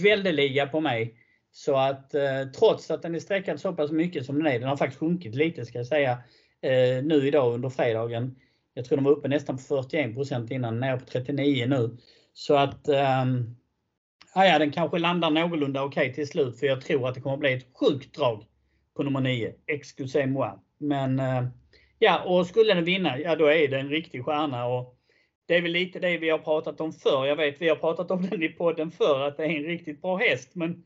väldeliga på mig. Så att eh, trots att den är sträckad så pass mycket som den är, den har faktiskt sjunkit lite ska jag säga, eh, nu idag under fredagen. Jag tror de var uppe nästan på 41% innan, nere på 39 nu. Så att um, ja, den kanske landar någorlunda okej okay till slut för jag tror att det kommer bli ett sjukt drag på nummer 9, Excusez moi. Men eh, ja, och skulle den vinna, ja då är det en riktig stjärna. Och det är väl lite det vi har pratat om förr. Jag vet vi har pratat om den i podden förr, att det är en riktigt bra häst. Men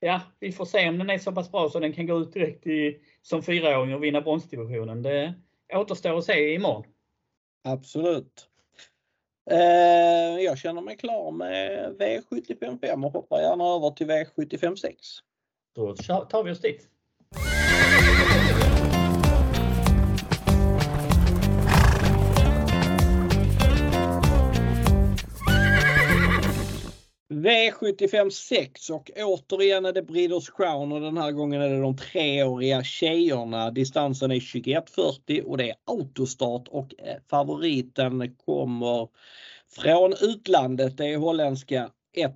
ja, vi får se om den är så pass bra så den kan gå ut direkt i, som fyraåring och vinna bronsdivisionen. Det återstår att se imorgon. Absolut. Eh, jag känner mig klar med V755 och hoppar gärna över till V756. Då tar vi oss dit. V75 6 och återigen är det Breeders Crown och den här gången är det de treåriga tjejerna. Distansen är 21.40 och det är autostart och eh, favoriten kommer från utlandet. Det är holländska 1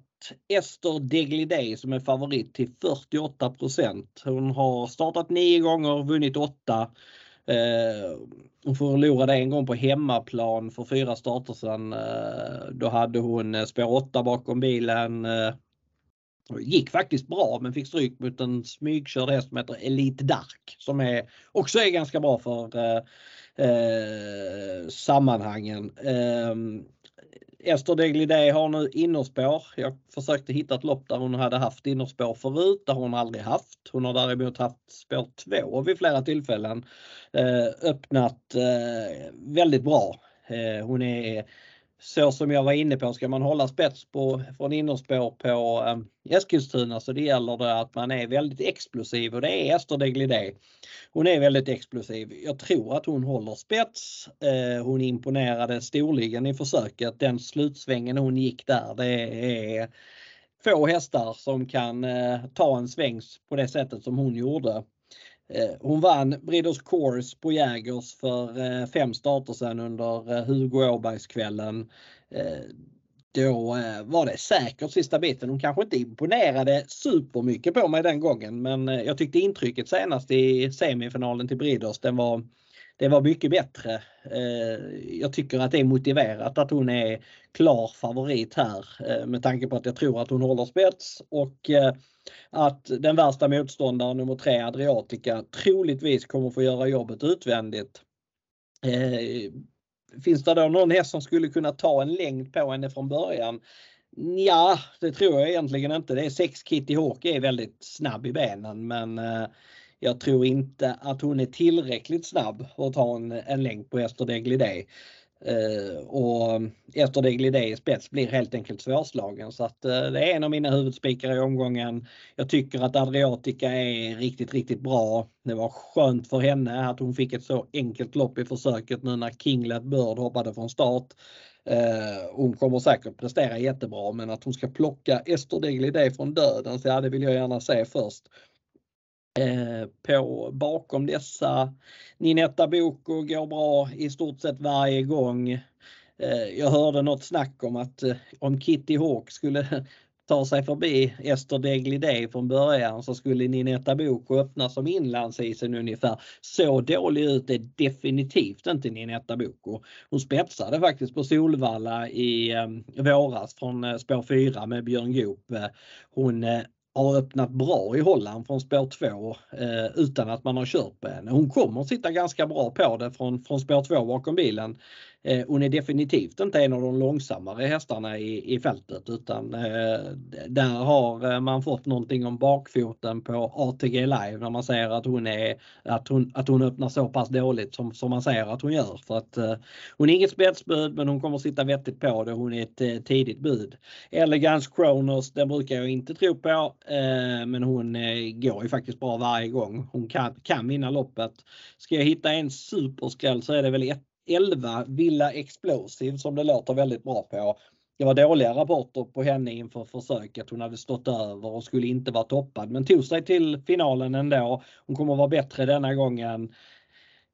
Ester Deglidé som är favorit till 48% Hon har startat nio gånger, vunnit åtta. Eh, hon förlorade en gång på hemmaplan för fyra starter sedan. Eh, då hade hon eh, spår 8 bakom bilen. Gick faktiskt bra men fick stryk mot en smygkörd häst som heter Elite Dark som är, också är ganska bra för eh, sammanhangen. Eh, Ester Deglidé har nu innerspår. Jag försökte hitta ett lopp där hon hade haft innerspår förut, där hon aldrig haft. Hon har däremot haft spår 2 vid flera tillfällen. Eh, öppnat eh, väldigt bra. Eh, hon är så som jag var inne på, ska man hålla spets på, från innerspår på eh, Eskilstuna så det gäller det att man är väldigt explosiv och det är Ester Deglidé. Hon är väldigt explosiv. Jag tror att hon håller spets. Eh, hon imponerade storligen i försöket. Den slutsvängen hon gick där, det är få hästar som kan eh, ta en svängs på det sättet som hon gjorde. Eh, hon vann Breeders Course på Jägers för eh, fem starter sedan under eh, Hugo Åbergskvällen. Då var det säkert sista biten. Hon kanske inte imponerade supermycket på mig den gången men jag tyckte intrycket senast i semifinalen till Breeders den var det var mycket bättre. Eh, jag tycker att det är motiverat att hon är klar favorit här eh, med tanke på att jag tror att hon håller spets och eh, att den värsta motståndaren nummer tre Adriatica troligtvis kommer få göra jobbet utvändigt. Finns det då någon häst som skulle kunna ta en längd på henne från början? Ja, det tror jag egentligen inte. Det är sex Kitty Hawk är väldigt snabb i benen men eh, jag tror inte att hon är tillräckligt snabb för att ta en, en längd på Ester Deglidé. Uh, eh, och Ester Deglidé i spets blir helt enkelt svårslagen så att uh, det är en av mina huvudspikar i omgången. Jag tycker att Adriatica är riktigt, riktigt bra. Det var skönt för henne att hon fick ett så enkelt lopp i försöket nu när Kinglet Bird hoppade från start. Uh, hon kommer säkert prestera jättebra men att hon ska plocka Ester Deglidé från döden så ja, det vill jag gärna se först. Eh, på bakom dessa. Ninetta Boko går bra i stort sett varje gång. Eh, jag hörde något snack om att eh, om Kitty Hawk skulle *laughs* ta sig förbi Ester Deglidé från början så skulle Ninetta Boko öppna som inlandsisen ungefär. Så dålig ut är definitivt inte Ninetta Boko. Hon spetsade faktiskt på Solvalla i eh, våras från eh, spår 4 med Björn Goop. Eh, hon har öppnat bra i Holland från spår 2 eh, utan att man har kört på henne. Hon kommer sitta ganska bra på det från, från spår 2 bakom bilen. Eh, hon är definitivt inte en av de långsammare hästarna i, i fältet utan eh, där har eh, man fått någonting om bakfoten på ATG Live när man säger att hon, är, att hon, att hon öppnar så pass dåligt som, som man säger att hon gör. För att, eh, hon är inget spetsbud men hon kommer sitta vettigt på det. Hon är ett eh, tidigt bud. Elegance Kronos, den brukar jag inte tro på men hon går ju faktiskt bra varje gång. Hon kan, kan vinna loppet. Ska jag hitta en superskräll så är det väl ett 11 Villa Explosive som det låter väldigt bra på. Det var dåliga rapporter på henne inför försöket. Hon hade stått över och skulle inte vara toppad men tog sig till finalen ändå. Hon kommer vara bättre denna gången.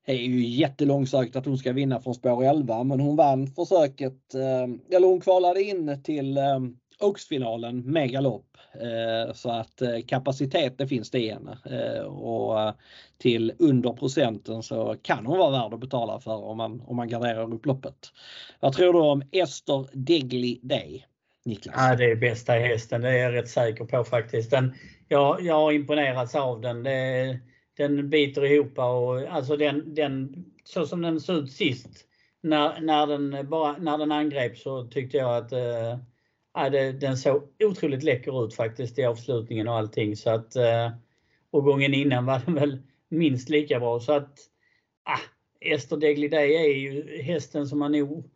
Det är ju jättelångsökt att hon ska vinna från spår 11 men hon vann försöket, eh, eller hon kvalade in till eh, Oaks-finalen med galopp. Eh, så att eh, kapaciteten finns det i henne. Eh, och till under procenten så kan hon vara värd att betala för om man, om man garderar upp loppet. Vad tror du om Ester Degli Day? Niklas? Ja, det är bästa hästen, det är jag rätt säker på faktiskt. Den, jag, jag har imponerats av den. Det, den biter ihop och alltså den, den, så som den såg ut sist när, när, den, bara, när den angreps så tyckte jag att eh, ja, det, den såg otroligt läcker ut faktiskt i avslutningen och allting. Så att, eh, och gången innan var den väl minst lika bra. Så att ah, Ester Degliday är ju hästen som man nog,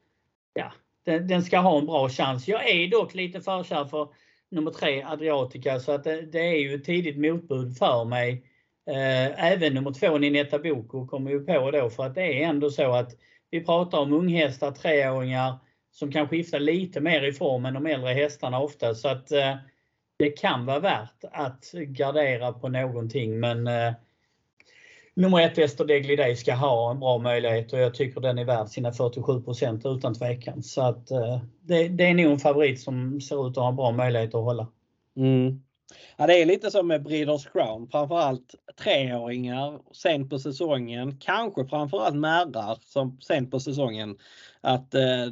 ja, den, den, ska ha en bra chans. Jag är dock lite förkär för nummer tre Adriatica så att det, det är ju ett tidigt motbud för mig. Eh, även nummer två Ninetta Boko kommer ju på då för att det är ändå så att vi pratar om unghästar, treåringar som kan skifta lite mer i form än de äldre hästarna ofta. Så att eh, det kan vara värt att gardera på någonting men eh, nummer ett Ester Degliday ska ha en bra möjlighet och jag tycker den är värd sina 47% utan tvekan. Så att eh, det, det, är nog en favorit som ser ut att ha en bra möjlighet att hålla. Mm. Ja, det är lite som med Breeders Crown, framförallt treåringar sent på säsongen, kanske framförallt märrar som sent på säsongen. Att eh,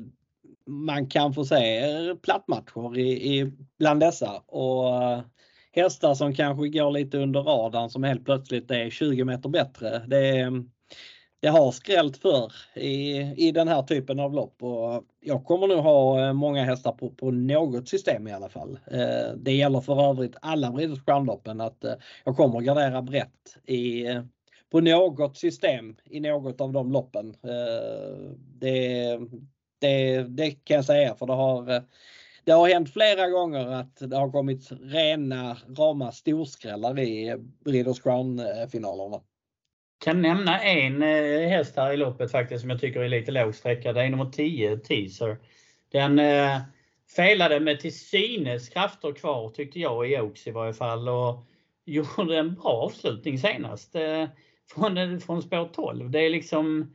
man kan få se plattmatcher i, i, bland dessa och eh, hästar som kanske går lite under radarn som helt plötsligt är 20 meter bättre. Det, det har skrällt för i, i den här typen av lopp och jag kommer nog ha eh, många hästar på, på något system i alla fall. Eh, det gäller för övrigt alla British Crown-loppen att jag kommer gardera brett i, på något system i något av de loppen. Det, det, det kan jag säga för det har, det har hänt flera gånger att det har kommit rena rama storskrällar i Breeders Crown-finalerna. Kan nämna en eh, häst här i loppet faktiskt som jag tycker är lite lågsträckad. Det är nummer 10, Teaser. Den eh, felade med till synes krafter kvar tyckte jag i Oaks i varje fall och *laughs* gjorde en bra avslutning senast. Eh, från, eh, från spår 12. Det är liksom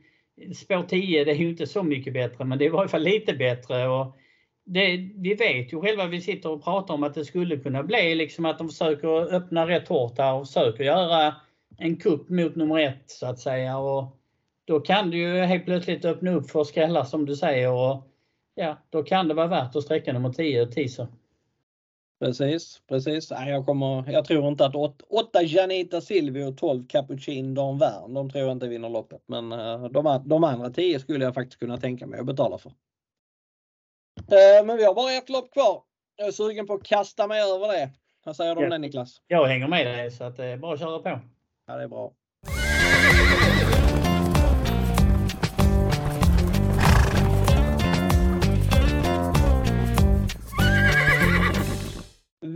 Spår 10 det är ju inte så mycket bättre men det är i varje fall lite bättre. Och det, vi vet ju själva, vi sitter och pratar om att det skulle kunna bli liksom att de försöker öppna rätt hårt här och försöker göra en kupp mot nummer ett så att säga. Och då kan du ju helt plötsligt öppna upp för skrällar som du säger. Och ja, då kan det vara värt att sträcka nummer 10 teaser. Precis, precis. jag, kommer, jag tror inte att 8 Janita Silvio och 12 Capuchin Dan Wern, de tror jag inte vinner loppet. Men eh, de, de andra 10 skulle jag faktiskt kunna tänka mig att betala för. Eh, men vi har bara ett lopp kvar. Jag är sugen på att kasta mig över det. Vad säger du om det Niklas? Jag hänger med dig så att det är bara att köra på. Ja, det är bra.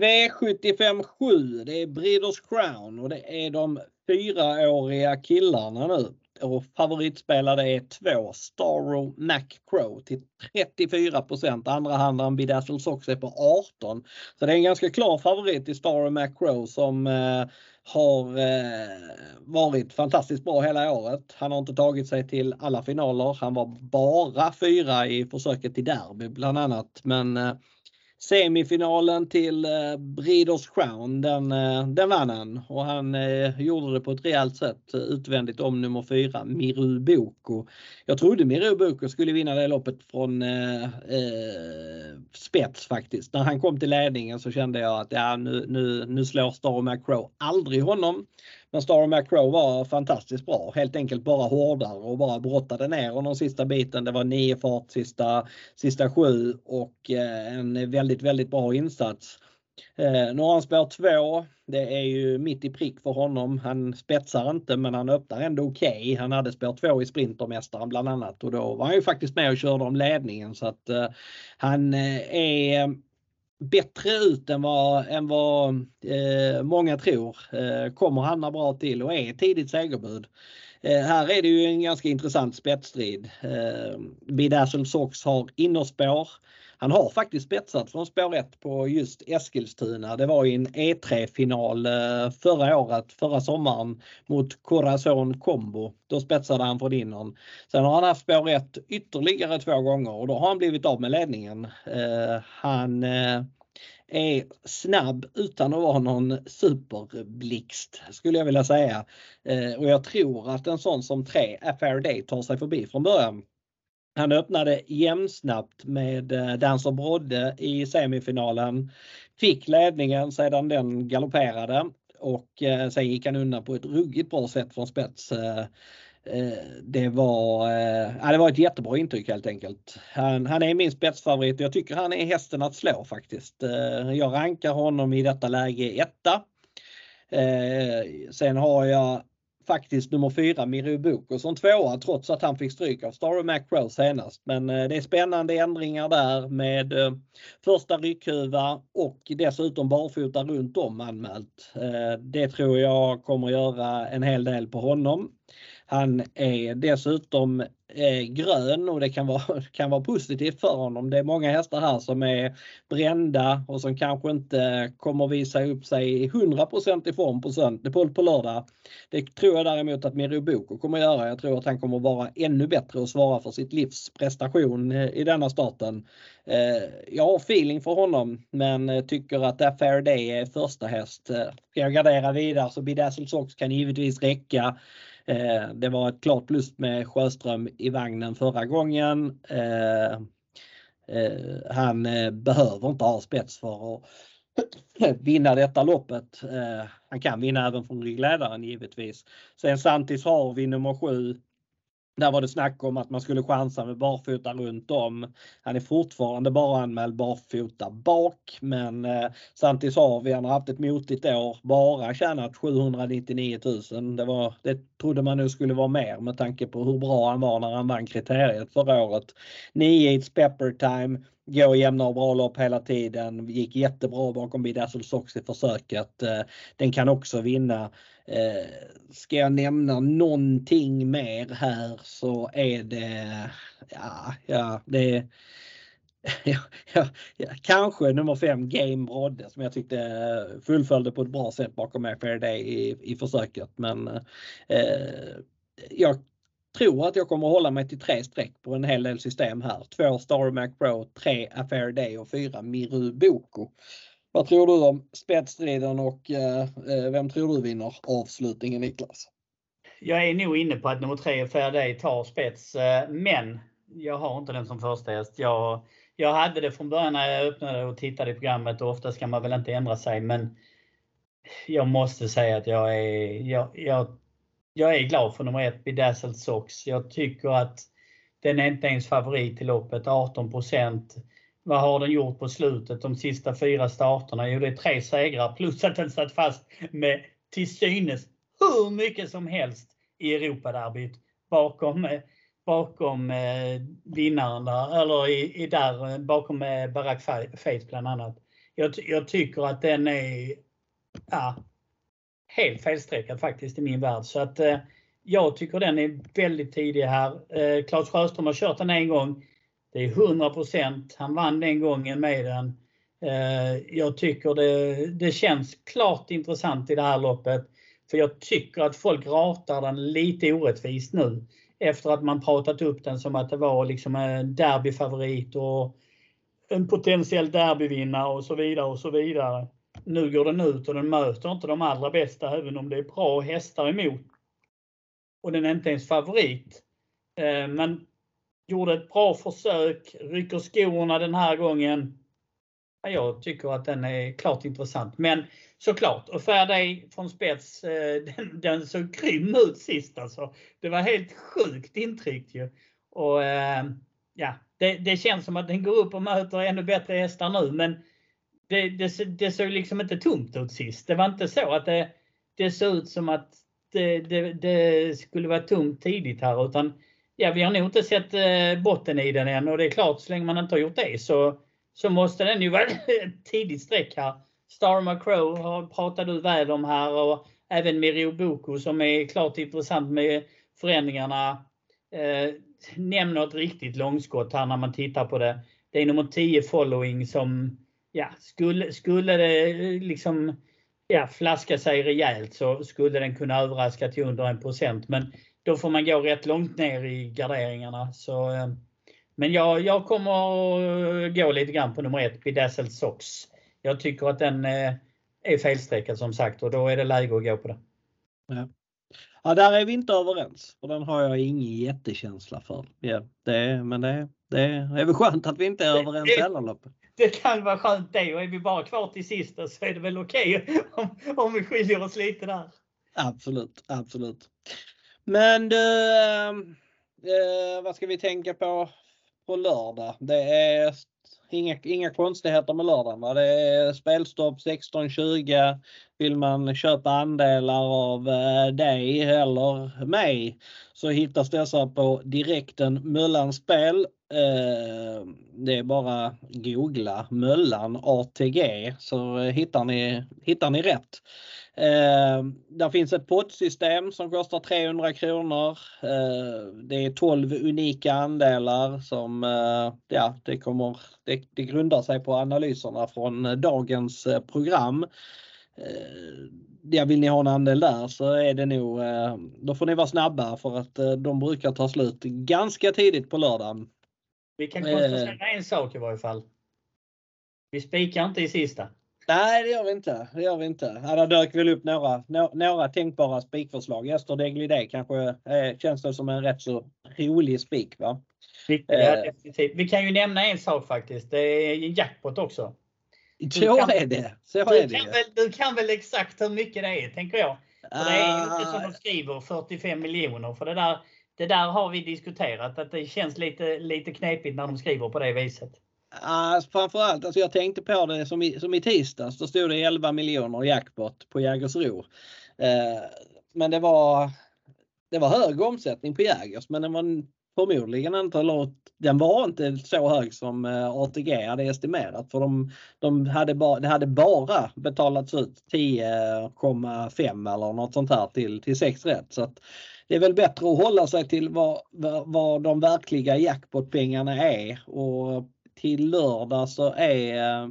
V75 7, det är Breeders Crown och det är de fyraåriga killarna nu. Och favoritspelare är två, Starro Mac Crow till 34% Andra handlaren Bedazzle Sox är på 18. Så det är en ganska klar favorit i Starro Mac Crow som eh, har eh, varit fantastiskt bra hela året. Han har inte tagit sig till alla finaler. Han var bara fyra i försöket till derby bland annat. Men eh, semifinalen till eh, Breeders Crown, den, eh, den vann han och han eh, gjorde det på ett rejält sätt eh, utvändigt om nummer 4, Miru Boko. Jag trodde Miru Boko skulle vinna det loppet från eh, eh, spets faktiskt. När han kom till ledningen så kände jag att ja, nu, nu, nu slår Star McCrow aldrig honom. Men Star McRow var fantastiskt bra. Helt enkelt bara hårdare och bara brottade ner honom sista biten. Det var nio fart sista, sista sju och eh, en väldigt, väldigt bra insats. Eh, nu har han spår 2. Det är ju mitt i prick för honom. Han spetsar inte men han öppnar ändå okej. Okay. Han hade spår 2 i Sprintermästaren bland annat och då var han ju faktiskt med och körde om ledningen så att eh, han eh, är bättre ut än vad, än vad eh, många tror. Eh, kommer hamna bra till och är tidigt segerbud. Eh, här är det ju en ganska intressant spetsstrid. Eh, Bidazzle Sox har innerspår. Han har faktiskt spetsat från spår 1 på just Eskilstuna. Det var i en E3-final eh, förra året, förra sommaren mot Corazon Combo. Då spetsade han från innern. Sen har han haft spår 1 ytterligare två gånger och då har han blivit av med ledningen. Eh, han eh, är snabb utan att vara någon superblixt skulle jag vilja säga. Eh, och jag tror att en sån som 3, Affair Day, tar sig förbi från början. Han öppnade jämnsnabbt med eh, Dancer Brodde i semifinalen. Fick ledningen sedan den galopperade och eh, sen gick han undan på ett ruggigt bra sätt från spets. Eh, det var, eh, ja, det var ett jättebra intryck helt enkelt. Han, han är min spetsfavorit och jag tycker han är hästen att slå faktiskt. Eh, jag rankar honom i detta läge etta. Sen har jag faktiskt nummer fyra Miru Boko som tvåa trots att han fick stryk av Star Macrow senast. Men det är spännande ändringar där med första ryckhuva och dessutom barfota runt om anmält. Det tror jag kommer göra en hel del på honom. Han är dessutom eh, grön och det kan vara, *laughs* kan vara positivt för honom. Det är många hästar här som är brända och som kanske inte kommer visa upp sig 100% i form på, sönd- på, på lördag. Det tror jag däremot att Miro Boko kommer göra. Jag tror att han kommer vara ännu bättre och svara för sitt livs prestation eh, i denna starten. Eh, jag har feeling för honom men eh, tycker att Affair Day är första häst. Eh, ska jag gardera vidare så Bedazzled Sox kan givetvis räcka. Eh, det var ett klart plus med Sjöström i vagnen förra gången. Eh, eh, han eh, behöver inte ha spets för att *clears throat* vinna detta loppet. Eh, han kan vinna även från ryggledaren givetvis. Sen Santis har vi nummer 7 där var det snack om att man skulle chansa med barfota runt om. Han är fortfarande bara anmäld barfota bak men eh, Santis Harvi han har haft ett motigt år, bara tjänat 799 000. Det, var, det trodde man nu skulle vara mer med tanke på hur bra han var när han vann kriteriet förra året. 9 Pepper Time, gå jämna och bra lopp hela tiden, gick jättebra bakom Bidazzle Sox i försöket. Eh, den kan också vinna. Eh, ska jag nämna någonting mer här så är det, ja, ja det *laughs* Ja, ja, ja, kanske nummer 5 Game Brodde som jag tyckte eh, fullföljde på ett bra sätt bakom mig Fair Day i, i försöket. Men eh, jag tror att jag kommer hålla mig till tre streck på en hel del system här. Två Star Mac Pro, tre Affair Day och fyra Miru Boko. Vad tror du om spetsstriden och eh, eh, vem tror du vinner avslutningen Niklas? Jag är nog inne på att nummer tre Affair Day tar spets, eh, men jag har inte den som första häst. Jag, jag hade det från början när jag öppnade och tittade i programmet och ofta ska man väl inte ändra sig men jag måste säga att jag är, jag, jag jag är glad för nummer ett, Bedazzled Sox. Jag tycker att den är inte ens favorit i loppet, 18% Vad har den gjort på slutet de sista fyra starterna? Jo, det är tre segrar plus att den satt fast med till synes hur mycket som helst i Europaderbyt bakom, bakom eh, vinnaren där, eller i, i där, eh, bakom eh, Barack Faith bland annat. jag, jag tycker att den är ja, helt felstreckad faktiskt i min värld. Så att eh, jag tycker den är väldigt tidig här. Eh, Claes Sjöström har kört den en gång. Det är 100% Han vann den gången med den. Eh, jag tycker det, det känns klart intressant i det här loppet. För jag tycker att folk ratar den lite orättvist nu. Efter att man pratat upp den som att det var liksom en derbyfavorit och en potentiell derbyvinnare och så vidare och så vidare. Nu går den ut och den möter inte de allra bästa även om det är bra hästar emot. Och den är inte ens favorit. Eh, men gjorde ett bra försök, rycker skorna den här gången. Jag tycker att den är klart intressant. Men såklart, och Fairday från spets, eh, *laughs* den, den såg grym ut sist alltså. Det var helt sjukt intryck ju. Och eh, ja, det, det, känns som att den går upp och möter ännu bättre hästar nu men det, det, det såg liksom inte tomt ut sist. Det var inte så att det, det såg ut som att det, det, det skulle vara tomt tidigt här utan ja, vi har nog inte sett eh, botten i den än och det är klart så länge man inte har gjort det så, så måste den ju vara *laughs* ett tidigt streck här. Star McCrow pratar du väl om här och även Mirio Boko som är klart intressant med förändringarna. Eh, nämn något riktigt långskott här när man tittar på det. Det är nummer 10 following som, ja, skulle, skulle det liksom ja, flaska sig rejält så skulle den kunna överraska till under en procent. Men då får man gå rätt långt ner i garderingarna. Så, eh, men jag, jag kommer att gå lite grann på nummer ett, Bedazzled Sox. Jag tycker att den eh, är felstreckad som sagt och då är det läge att gå på det. Ja. Ja, där är vi inte överens. För den har jag ingen jättekänsla för. Ja, det, men det, det är väl skönt att vi inte är överens heller Loppe. Det kan vara skönt det och är vi bara kvar till sista så är det väl okej okay *laughs* om, om vi skiljer oss lite där. Absolut, absolut. Men du, ehm, eh, vad ska vi tänka på på lördag? Det är inga, inga konstigheter med lördagen. Va? Det är spelstopp 16.20. Vill man köpa andelar av eh, dig eller mig så hittas dessa på direkten Möllan Spel. Eh, det är bara googla Möllan ATG så hittar ni, hittar ni rätt. Eh, där finns ett pottsystem som kostar 300 kronor. Eh, det är 12 unika andelar som eh, ja, det, kommer, det, det grundar sig på analyserna från dagens eh, program. Eh, ja, vill ni ha en andel där så är det nog, eh, då får ni vara snabba för att de brukar ta slut ganska tidigt på lördagen. Vi kan konstatera en sak i varje fall. Vi spikar inte i sista. Nej, det gör vi inte. Det gör vi inte. Ja, där dök väl upp några, några tänkbara spikförslag. Ester Deglidé kanske eh, känns det som en rätt så rolig spik. Va? Ja, eh. Vi kan ju nämna en sak faktiskt. Det är en jackpot också. Så kan, är det. Så du, är det. Kan väl, du kan väl exakt hur mycket det är, tänker jag. För det är ju inte som de ah. skriver 45 miljoner. För det där, det där har vi diskuterat, att det känns lite, lite knepigt när de skriver på det viset. Alltså, framförallt, alltså jag tänkte på det som i, som i tisdags. Då stod det 11 miljoner jackpot på Jägersro. Eh, men det var, det var hög omsättning på Jägers men den var förmodligen inte, den var inte så hög som eh, ATG hade estimerat för de, de hade ba, det hade bara betalats ut 10,5 eller något sånt här till, till 6 rätt. Så att det är väl bättre att hålla sig till vad, vad de verkliga jackpotpengarna är och till lördag så är eh,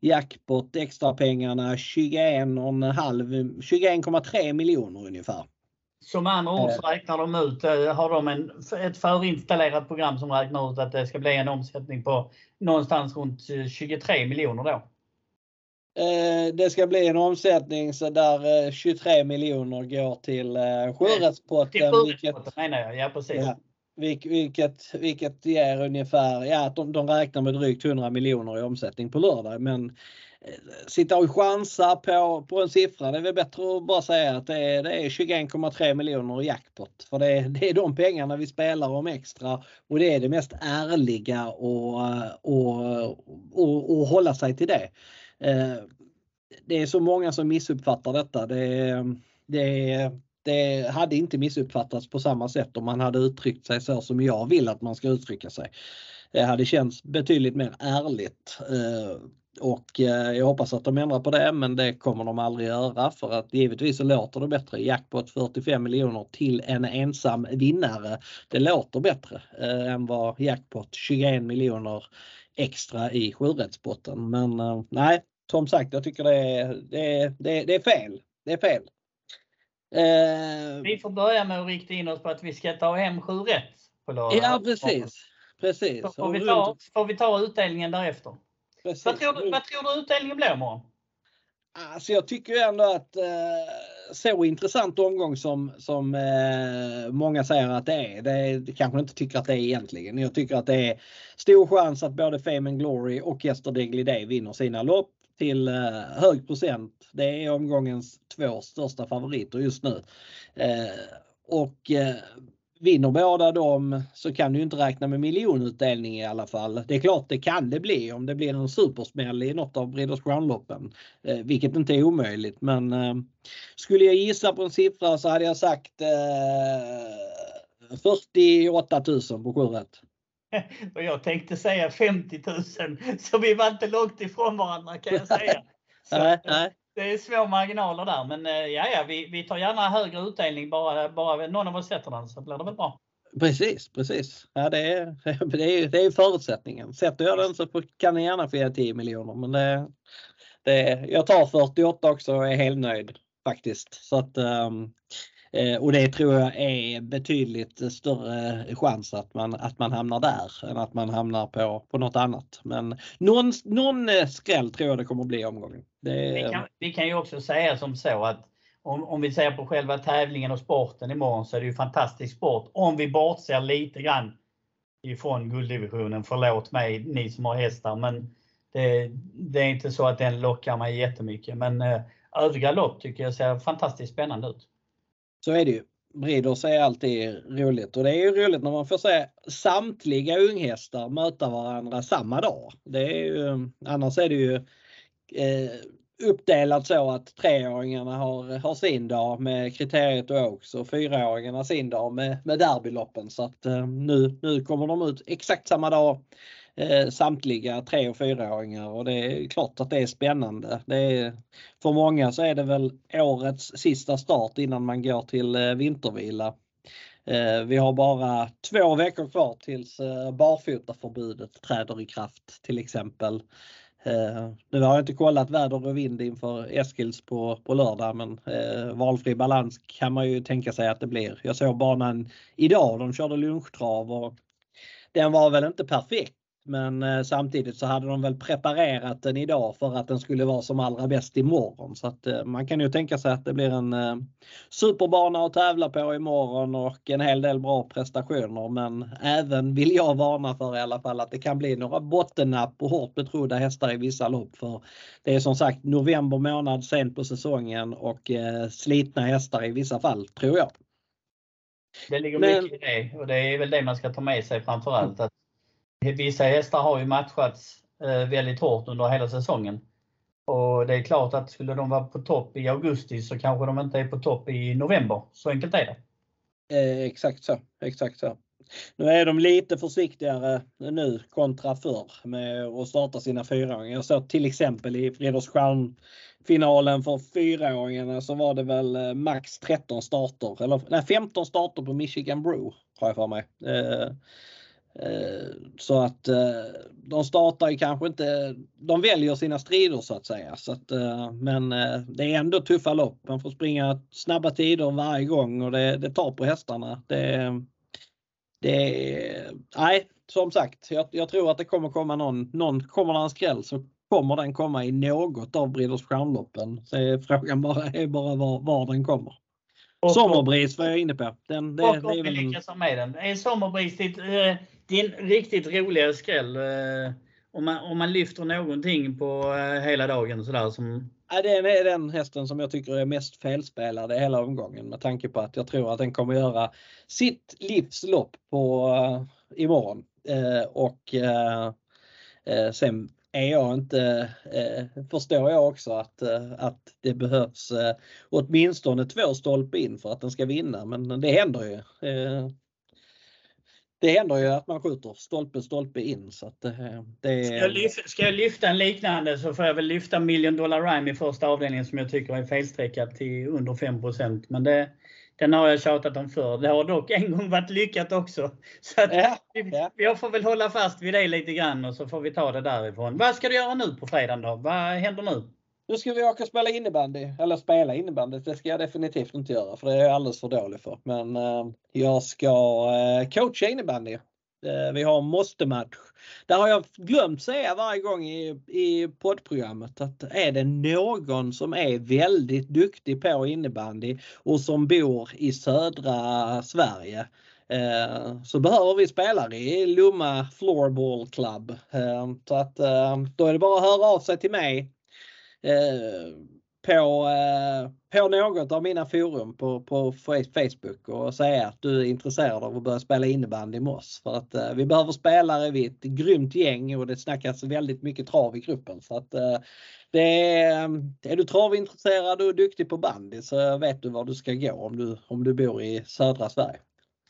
jackpot extrapengarna 21,5 21,3 miljoner ungefär. Som andra ord så eh. räknar de ut, eh, har de en, ett förinstallerat program som räknar ut att det ska bli en omsättning på någonstans runt 23 miljoner då? Det ska bli en omsättning så där 23 miljoner går till sjörättspotten. Till sjörättspotten menar jag, ja precis. Ja. Vilket, vilket ger ungefär, ja de, de räknar med drygt 100 miljoner i omsättning på lördag. Men eh, sitta och chansa på, på en siffra, det är väl bättre att bara säga att det är, det är 21,3 miljoner i jackpot. För det, det är de pengarna vi spelar om extra och det är det mest ärliga och, eh, och, och, och hålla sig till det. Eh, det är så många som missuppfattar detta. Det, det, det hade inte missuppfattats på samma sätt om man hade uttryckt sig så som jag vill att man ska uttrycka sig. Det hade känts betydligt mer ärligt. Eh, och eh, jag hoppas att de ändrar på det men det kommer de aldrig göra för att givetvis så låter det bättre. Jackpot 45 miljoner till en ensam vinnare. Det låter bättre eh, än vad jackpot 21 miljoner extra i sjurättsbotten. Men nej, som sagt jag tycker det är, det är, det är, det är fel. Det är fel. Eh, vi får börja med att rikta in oss på att vi ska ta hem 7 rätt på lördag. Ja precis. precis. Så får, vi ta, får vi ta utdelningen därefter. Precis. Vad, tror du, vad tror du utdelningen blir imorgon? Alltså jag tycker ändå att eh, så intressant omgång som, som eh, många säger att det är. Det, det kanske inte tycker att det är egentligen. Jag tycker att det är stor chans att både Fame and Glory och Yesterday Day vinner sina lopp till eh, hög procent. Det är omgångens två största favoriter just nu. Eh, och eh, vinner båda dem så kan du inte räkna med miljonutdelning i alla fall. Det är klart det kan det bli om det blir en supersmäll i något av Breeders Crown-loppen. Eh, vilket inte är omöjligt men eh, skulle jag gissa på en siffra så hade jag sagt eh, 48 000 på 7 *laughs* Och jag tänkte säga 50 000 så vi var inte långt ifrån varandra kan jag säga. *laughs* Så, nej, nej det är små marginaler där, men eh, ja, ja vi, vi tar gärna högre utdelning bara, bara någon av oss sätter den så blir det väl bra. Precis, precis. Ja, det, är, *laughs* det, är, det är förutsättningen. Sätter jag den så kan ni gärna få ge 10 miljoner. Men det, det, jag tar 48 också och är helt nöjd faktiskt. Så att, um, Eh, och det tror jag är betydligt större chans att man, att man hamnar där än att man hamnar på, på något annat. Men någon, någon eh, skräll tror jag det kommer att bli omgången. Det... Vi, kan, vi kan ju också säga som så att om, om vi ser på själva tävlingen och sporten imorgon så är det ju fantastisk sport. Om vi bortser lite grann ifrån gulddivisionen. Förlåt mig ni som har hästar men det, det är inte så att den lockar mig jättemycket. Men eh, övriga lopp tycker jag ser fantastiskt spännande ut. Så är det ju. Breeders är alltid roligt och det är ju roligt när man får se samtliga unghästar möta varandra samma dag. Det är ju, annars är det ju eh, uppdelat så att treåringarna har, har sin dag med kriteriet och Oaks och fyraåringarna sin dag med, med derbyloppen. Så att eh, nu, nu kommer de ut exakt samma dag eh, samtliga tre och fyraåringar och det är klart att det är spännande. Det är, för många så är det väl årets sista start innan man går till eh, vintervila. Eh, vi har bara två veckor kvar tills eh, barfotaförbudet träder i kraft till exempel. Eh, nu har jag inte kollat väder och vind inför Eskils på, på lördag men eh, valfri balans kan man ju tänka sig att det blir. Jag såg banan idag, de körde lunchtrav och den var väl inte perfekt men eh, samtidigt så hade de väl preparerat den idag för att den skulle vara som allra bäst imorgon. Så att eh, man kan ju tänka sig att det blir en eh, superbana att tävla på imorgon och en hel del bra prestationer. Men även vill jag varna för i alla fall att det kan bli några bottennapp och hårt betrodda hästar i vissa lopp. För det är som sagt november månad sent på säsongen och slitna hästar i vissa fall tror jag. Det ligger mycket i det och det är väl det man ska ta med sig framförallt. Att Vissa hästar har ju matchats eh, väldigt hårt under hela säsongen. Och det är klart att skulle de vara på topp i augusti så kanske de inte är på topp i november. Så enkelt är det. Eh, exakt så. Exakt så. Nu är de lite försiktigare nu kontra förr med att starta sina fyraåringar. Jag såg till exempel i Fridrosstjärn-finalen för fyraåringarna så var det väl eh, max 13 starter, eller nej, 15 starter på Michigan Brew har jag för mig. Eh, så att eh, de startar ju kanske inte, de väljer sina strider så att säga. Så att, eh, men det är ändå tuffa lopp. Man får springa snabba tider varje gång och det, det tar på hästarna. Det, det, nej, som sagt, jag, jag, tror att det kommer komma någon, någon kommer det en skräll så kommer den komma i något av Breeders Crown-loppen. Så frågan bara är bara var, var den kommer. Sommarbris var jag inne på. Den, det, och det är väl en... med den. Är Sommarbris ditt din riktigt roliga skräll eh, om man, om man lyfter någonting på eh, hela dagen sådär som Ja, det är den hästen som jag tycker är mest felspelad i hela omgången med tanke på att jag tror att den kommer göra sitt livslopp på uh, imorgon. Uh, och uh, uh, sen är jag inte, förstår jag också att, att det behövs åtminstone två stolpe in för att den ska vinna men det händer ju det händer ju att man skjuter stolpe, stolpe in. Så att det, det... Ska, jag lyfta, ska jag lyfta en liknande så får jag väl lyfta Million Dollar Rhyme i första avdelningen som jag tycker är felstreckad till under 5% Men det, den har jag tjatat om förr. Det har dock en gång varit lyckat också. *laughs* Så att Ja, ja. Jag får väl hålla fast vid det lite grann och så får vi ta det därifrån. Vad ska du göra nu på fredagen då? Vad händer nu? Nu ska vi åka och spela innebandy. Eller spela innebandy. Det ska jag definitivt inte göra för det är jag alldeles för dålig för. Men eh, jag ska eh, coacha innebandy. Eh, vi har måste-match. Där har jag glömt säga varje gång i, i poddprogrammet att är det någon som är väldigt duktig på innebandy och som bor i södra Sverige eh, så behöver vi spelare i Lomma Floorball Club. Eh, så att eh, då är det bara att höra av sig till mig Eh, på, eh, på något av mina forum på, på Facebook och säga att du är intresserad av att börja spela innebandy med oss. För att eh, vi behöver spelare, vi är ett grymt gäng och det snackas väldigt mycket trav i gruppen. Så att, eh, det är, eh, är du travintresserad och duktig på bandy så vet du var du ska gå om du, om du bor i södra Sverige.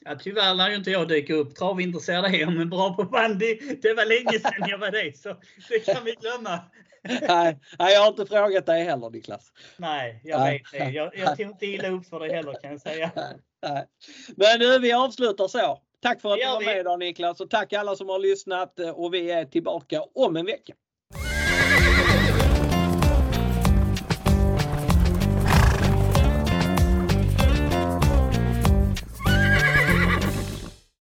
Ja, tyvärr lär ju inte jag dyka upp. Travintresserad är jag, men bra på bandy. Det var länge sedan jag var det, så det kan vi glömma nej, jag har inte frågat dig heller Niklas. Nej, jag Nej. vet det. Jag, jag tog inte illa upp för det heller kan jag säga. Nej. Men nu, vi avslutar så. Tack för att du var med idag Niklas och tack alla som har lyssnat och vi är tillbaka om en vecka.